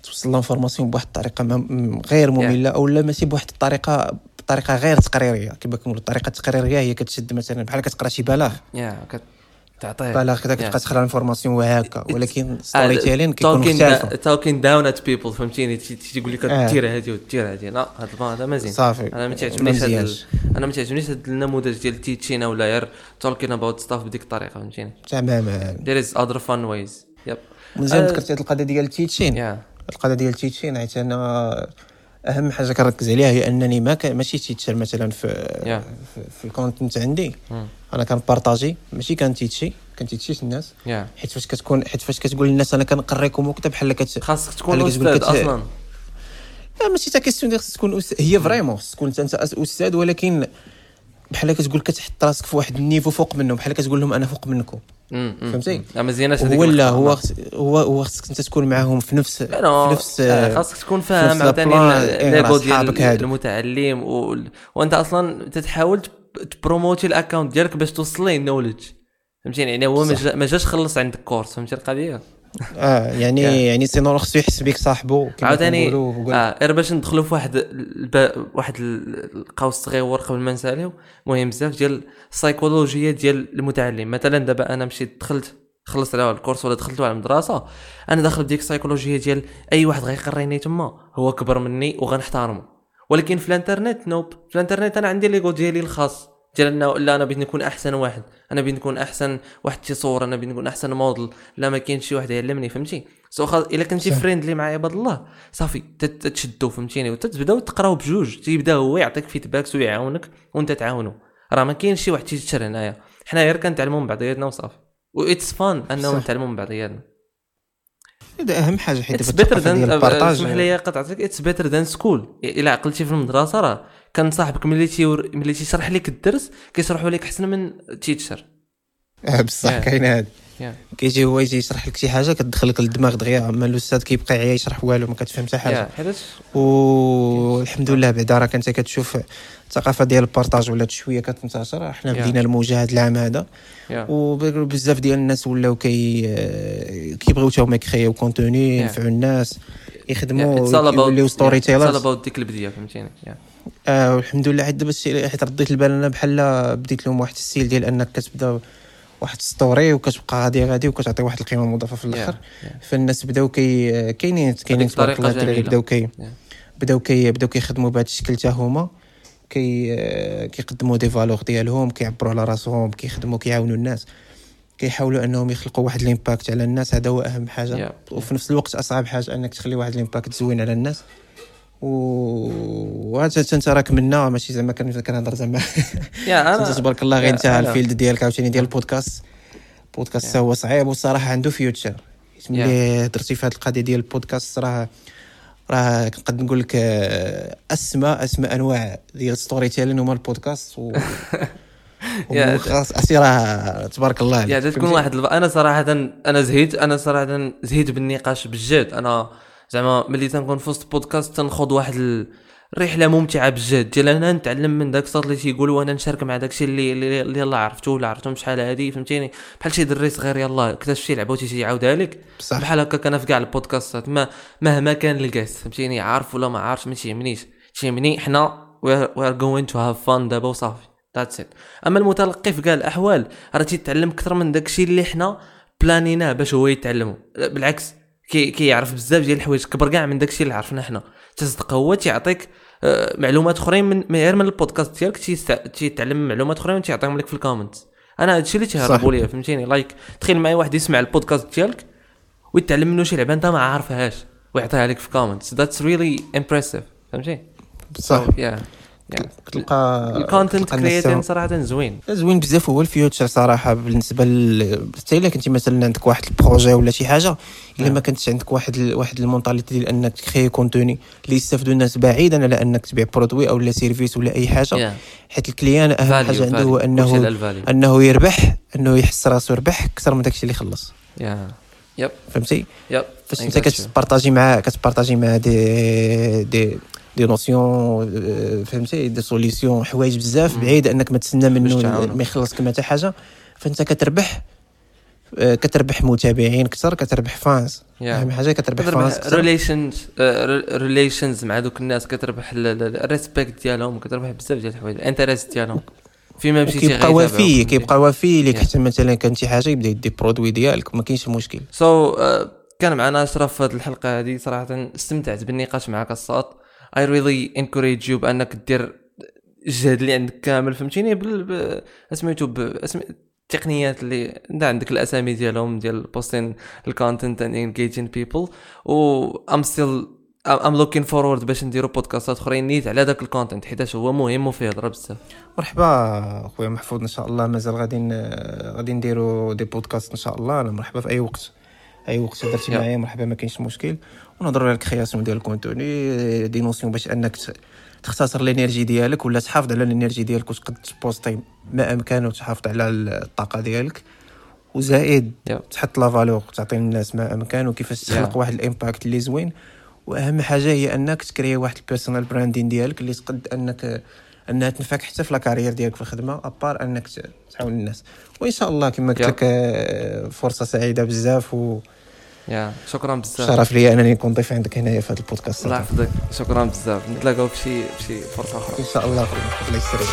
توصل l'information بواحد الطريقة غير مملة أو لا ماشي بواحد الطريقة بطريقه غير تقريرية. كما كنقولوا الطريقة التقريريه هي كتشد مثلا بحال كتقرا شي بلاغ. يا كتعطيه بلاغ كذا Yeah. كتبقى تقرا information وهكا ولكن آه، storytelling كيكون مختلف talking down at people فهمتيني؟ تي- تي- تيقول لك آه. دير هادي ودير هادي لا هاد البان هذا ما زين. صافي. أنا ما تعجبنيش. أنا ما تعجبنيش هاد النموذج ديال teaching ولا غير talking about stuff بديك الطريقة فهمتيني؟ تماما. There is other fun ways. yep مزيان آه، ذكرتي هاد القضية ديال ال teaching يا القضية ديال ال teaching حيت أنا أهم حاجة كنركز عليها هي أنني ما كان ماشي teacher مثلا في Yeah. في, في ال content عندي. مم. أنا كن partager ماشي كن teach ي كن teach يش الناس. يا حيت فاش كتكون حيت فاش كتقول للناس أنا كنقريكم وكذا بحال كت خاصك تكون أستاذ كت- أصلا. لا ماشي تا question ديال خصك تكون. هي vraiment خصك تكون أنت أستاذ ولكن بحال كتقول كتحط راسك في واحد ال niveau فوق منهم بحال كتقول لهم أنا فوق منكم. فهمتي؟ زيناش هذيك هو لا اللقطة. هو هو هو خصك انت تكون معاهم في نفس في نفس آه، خاصك تكون فاهم عاوتاني إيه، صحابك ديال. المتعلم و... وانت أصلا تتحاول تب- ت promote ي ال account ديالك باش توصل ليه ال knowledge فهمتيني يعني هو ما جاش خلص عندك course فهمتي القضية آه يعني. يعني sinon خصو يحس بك صاحبو كما عاوتاني آه غير باش ندخلوا في واحد الب... واحد ال- القوس صغيور قبل ما نساليو مهم بزاف ديال السيكولوجيه ديال المتعلم. مثلا دابا أنا مشيت دخلت خلصت على ال course ولا دخلت على المدرسة أنا داخل بديك السيكولوجيه ديال أي واحد غيقريني تما هو كبر مني وغنحترمه ولكن في الانترنت nope. في الانترنت أنا عندي l'ego ديالي الخاص. ديال أنه لا أنا بغيت نكون أحسن واحد. أنا بغيت نكون أحسن واحد تصور أنا بغيت نكون أحسن موديل. لا ما كاينش شي واحد يعلمني فهمتي؟ so خا... إلا كنتي. friendly مع عباد الله صافي تت- تتشدوا فهمتيني؟ وتتبداو تقراو بجوج. تيبدا هو يعطيك feedbacks ويعاونك وأنت تعاونو. راه ما كاينش شي واحد teacher هنايا. حنا غير كنتعلموا من بعضياتنا وصافي. what's fun أنه صح. نتعلموا من بعضياتنا هذا أهم حاجة حيت it's better than اسمح لي قطعتك. it's better than school إلا عقلتي في المدرسة راه كان صاحبك ملي تيور ملي تيشرح لك الدرس كيشرحوا لك أحسن من teacher آه، بصح Yeah. كاين هذا Yeah. كيجي هو يجي يشرح لك شي حاجة كتدخل لك الدماغ دغيا أما الأستاذ كيبقى يعيا يشرح والو ما كتفهم حتى حاجة والحمد لله بعدا راه كنت كتشوف الثقافة ديال ال partage ولات شوية كتنتشر حنا Yeah. بدينا الموجه هذا العام هذا Yeah. وبزاف ديال الناس ولاو كي آه، كيبغيو تا هما يكريو contenu Yeah. ينفعوا الناس يخدموا يوليو storytellers ديك البديه فهمتيني yeah. آه والحمد لله حيت دابا الشيء حيت رديت البال أنا بحال بديت لهم واحد ال style ديال أنك كتبدا واحد story وكتبقى غادي غادي وكتعطي واحد القيمة المضافه في الآخر Yeah, yeah. فالناس بداو كي كاينين كاينين تبارك الله الدراري. بداو كي. بداو كي بداو كيخدموا بهذا الشكل حتى هما كي كيقدموا des valeurs ديالهم كيعبروا على راسهم كيخدموا كيعاونوا الناس كيحاولوا أنهم يخلقوا واحد ال impact على الناس هذا هو أهم حاجة Yeah. وفي نفس الوقت أصعب حاجة أنك تخلي واحد ال impact زوين على الناس و أنت راك منا ماشي زعما كن- كنهضر زعما. يا أنا تبارك الله غير أنت ال field ديالك عاوتاني ديال البودكاست. البودكاست هو صعيب والصراحه عنده future ملي درتي في هذه القضية ديال البودكاست راه راه نقدر نقول لك آه، أسمى أسمى أنواع ديال storytelling هما البودكاست. و عرفتي راه تبارك الله. يا تكون؟ واحد. أنا صراحة أنا زهيت أنا صراحة زهيت بالنقاش بالجد أنا زعما ملي تنكون في وسط بودكاست تنخوض واحد ال- الرحله ممتعة بجد ديال أنا نتعلم من داك الصوت اللي تيقول وأنا نشارك مع داكشي اللي اللي, اللي يلاه عرفتو ولا عرفتو شحال هادي فهمتيني؟ بحال شي دري صغير يلاه اكتشف شي لعبه وتيجي يعاودها لك. بحال هكا أنا في كاع البودكاستات ما مهما كان ال guest فهمتيني؟ عارف ولا ما عارف ما تيهمنيش. تيهمني حنا we are going to have fun دابا وصافي. that's it أما المتلقي في كاع الأحوال راه تيتعلم أكثر من داكشي اللي حنا بلانيناه باش هو يتعلمو. بالعكس كي كيعرف بزاف ديال الحوايج كبر كاع من داكشي اللي عرفنا حنا. تصدق هو تيعطيك آه، معلومات أخرين من غير من البودكاست ديالك تيتعلم معلومات أخرين وتيعطيهم لك في ال comment أنا هادشي اللي تيهربوا ليا فهمتيني؟ like تخيل معايا واحد يسمع البودكاست ديالك ويتعلم منه شي لعبة أنت ما عارفهاش ويعطيها لك في comments that's really impressive فهمتي بصح يا تلقى ال content creating صراحة زوين. زوين بزاف. هو ال future صراحة بالنسبة ل حتى إلا كنتي مثلا عندك واحد ال projet ولا شي حاجة إلا ما كانتش عندك واحد ال... واحد ال mentalité ديال إنك تكري contenu اللي يستافدوا الناس بعيدا على إنك تبيع produit أو لا service ولا أي حاجة. Yeah. حيت ال client أهم Value, حاجة عنده هو إنه. إنه يربح إنه يحس راسو ربح أكثر من داكشي اللي خلص. yeah yep فهمتي؟ yep فاش أنت كتبارطاجي مع كتبارطاجي مع دي دي des notions فهمتي des solutions حوايج بزاف بعيد أنك ما تسنى منه. ما يخلصك ما حتى حاجة فأنت كتربح آه، كتربح متابعين كثر كتربح fans Yeah. أهم حاجة كتربح fans كتربح كثر relations relations مع دوك الناس كتربح ال respect ديالهم كتربح بزاف ديال الحوايج ال interest ديالهم فيما مشيتي كيبقى وفي؟ كيبقى وفي ليك. حتى مثلا كان شي حاجة يبدأ يدي produit ديالك ما كاينش مشكل so so, uh, كان معنا أشرف في هذه الحلقة هذه صراحة استمتعت بالنقاش معك الصاد I really encourage you بأنك دير الجهد اللي عندك كامل فهمتيني؟ بال ب- اسميتو باسم التقنيات اللي عندك الأسامي ديالهم ديال posting ال content and engaging people و I'm still I'm looking forward باش نديرو بودكاستات أخرين نيت على داك ال content حيتاش هو مهم وفيه هضره بزاف مرحبا خويا محفوظ إن شاء الله مازال غادي غادي نديرو des podcasts إن شاء الله. أنا مرحبا في أي وقت. أي وقت درتي يا. معايا مرحبا ما كاينش مشكل. ونهضروا على ال création ديال ال contenu des notions باش انك تختصر ال energy ديالك ولا تحافظ على ال energy ديالك وتقد تبوستي ما أمكن وتحافظ على الطاقة ديالك وزائد يا. تحط la valeur تعطي للناس ما أمكن وكيفاش تخلق يا. واحد ال impact اللي زوين وأهم حاجة هي أنك تكري واحد ال personal branding ديالك اللي تقد أنك أنها تنفعك حتى في لاكارير ديالك في الخدمة ابار أنك تعاون الناس وإن شاء الله كما قلت يا. لك آه، فرصة سعيدة بزاف وشرف يا شكرا بزاف لي انني نكون ضيف عندك هنايا في هذا البودكاست الله يحفظك شكرا بزاف نتلاقاو في شي في شي فرصه أخرى ان شاء الله الله يسرك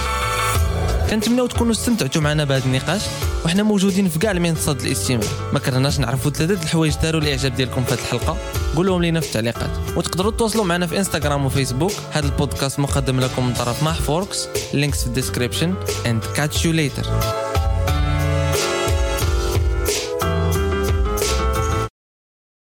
كنتمناو تكونوا استمتعتوا معنا بهذا النقاش وحنا موجودين في كاع المنصات الاستماع ما كرهناش نعرفوا ثلاثة الحوايج داروا الاعجاب ديالكم في هذه الحلقة قولوهم لينا في التعليقات وتقدروا تواصلوا معنا في انستغرام وفيسبوك هذا البودكاست مقدم لكم من طرف محفوركس links في ال description and catch you later.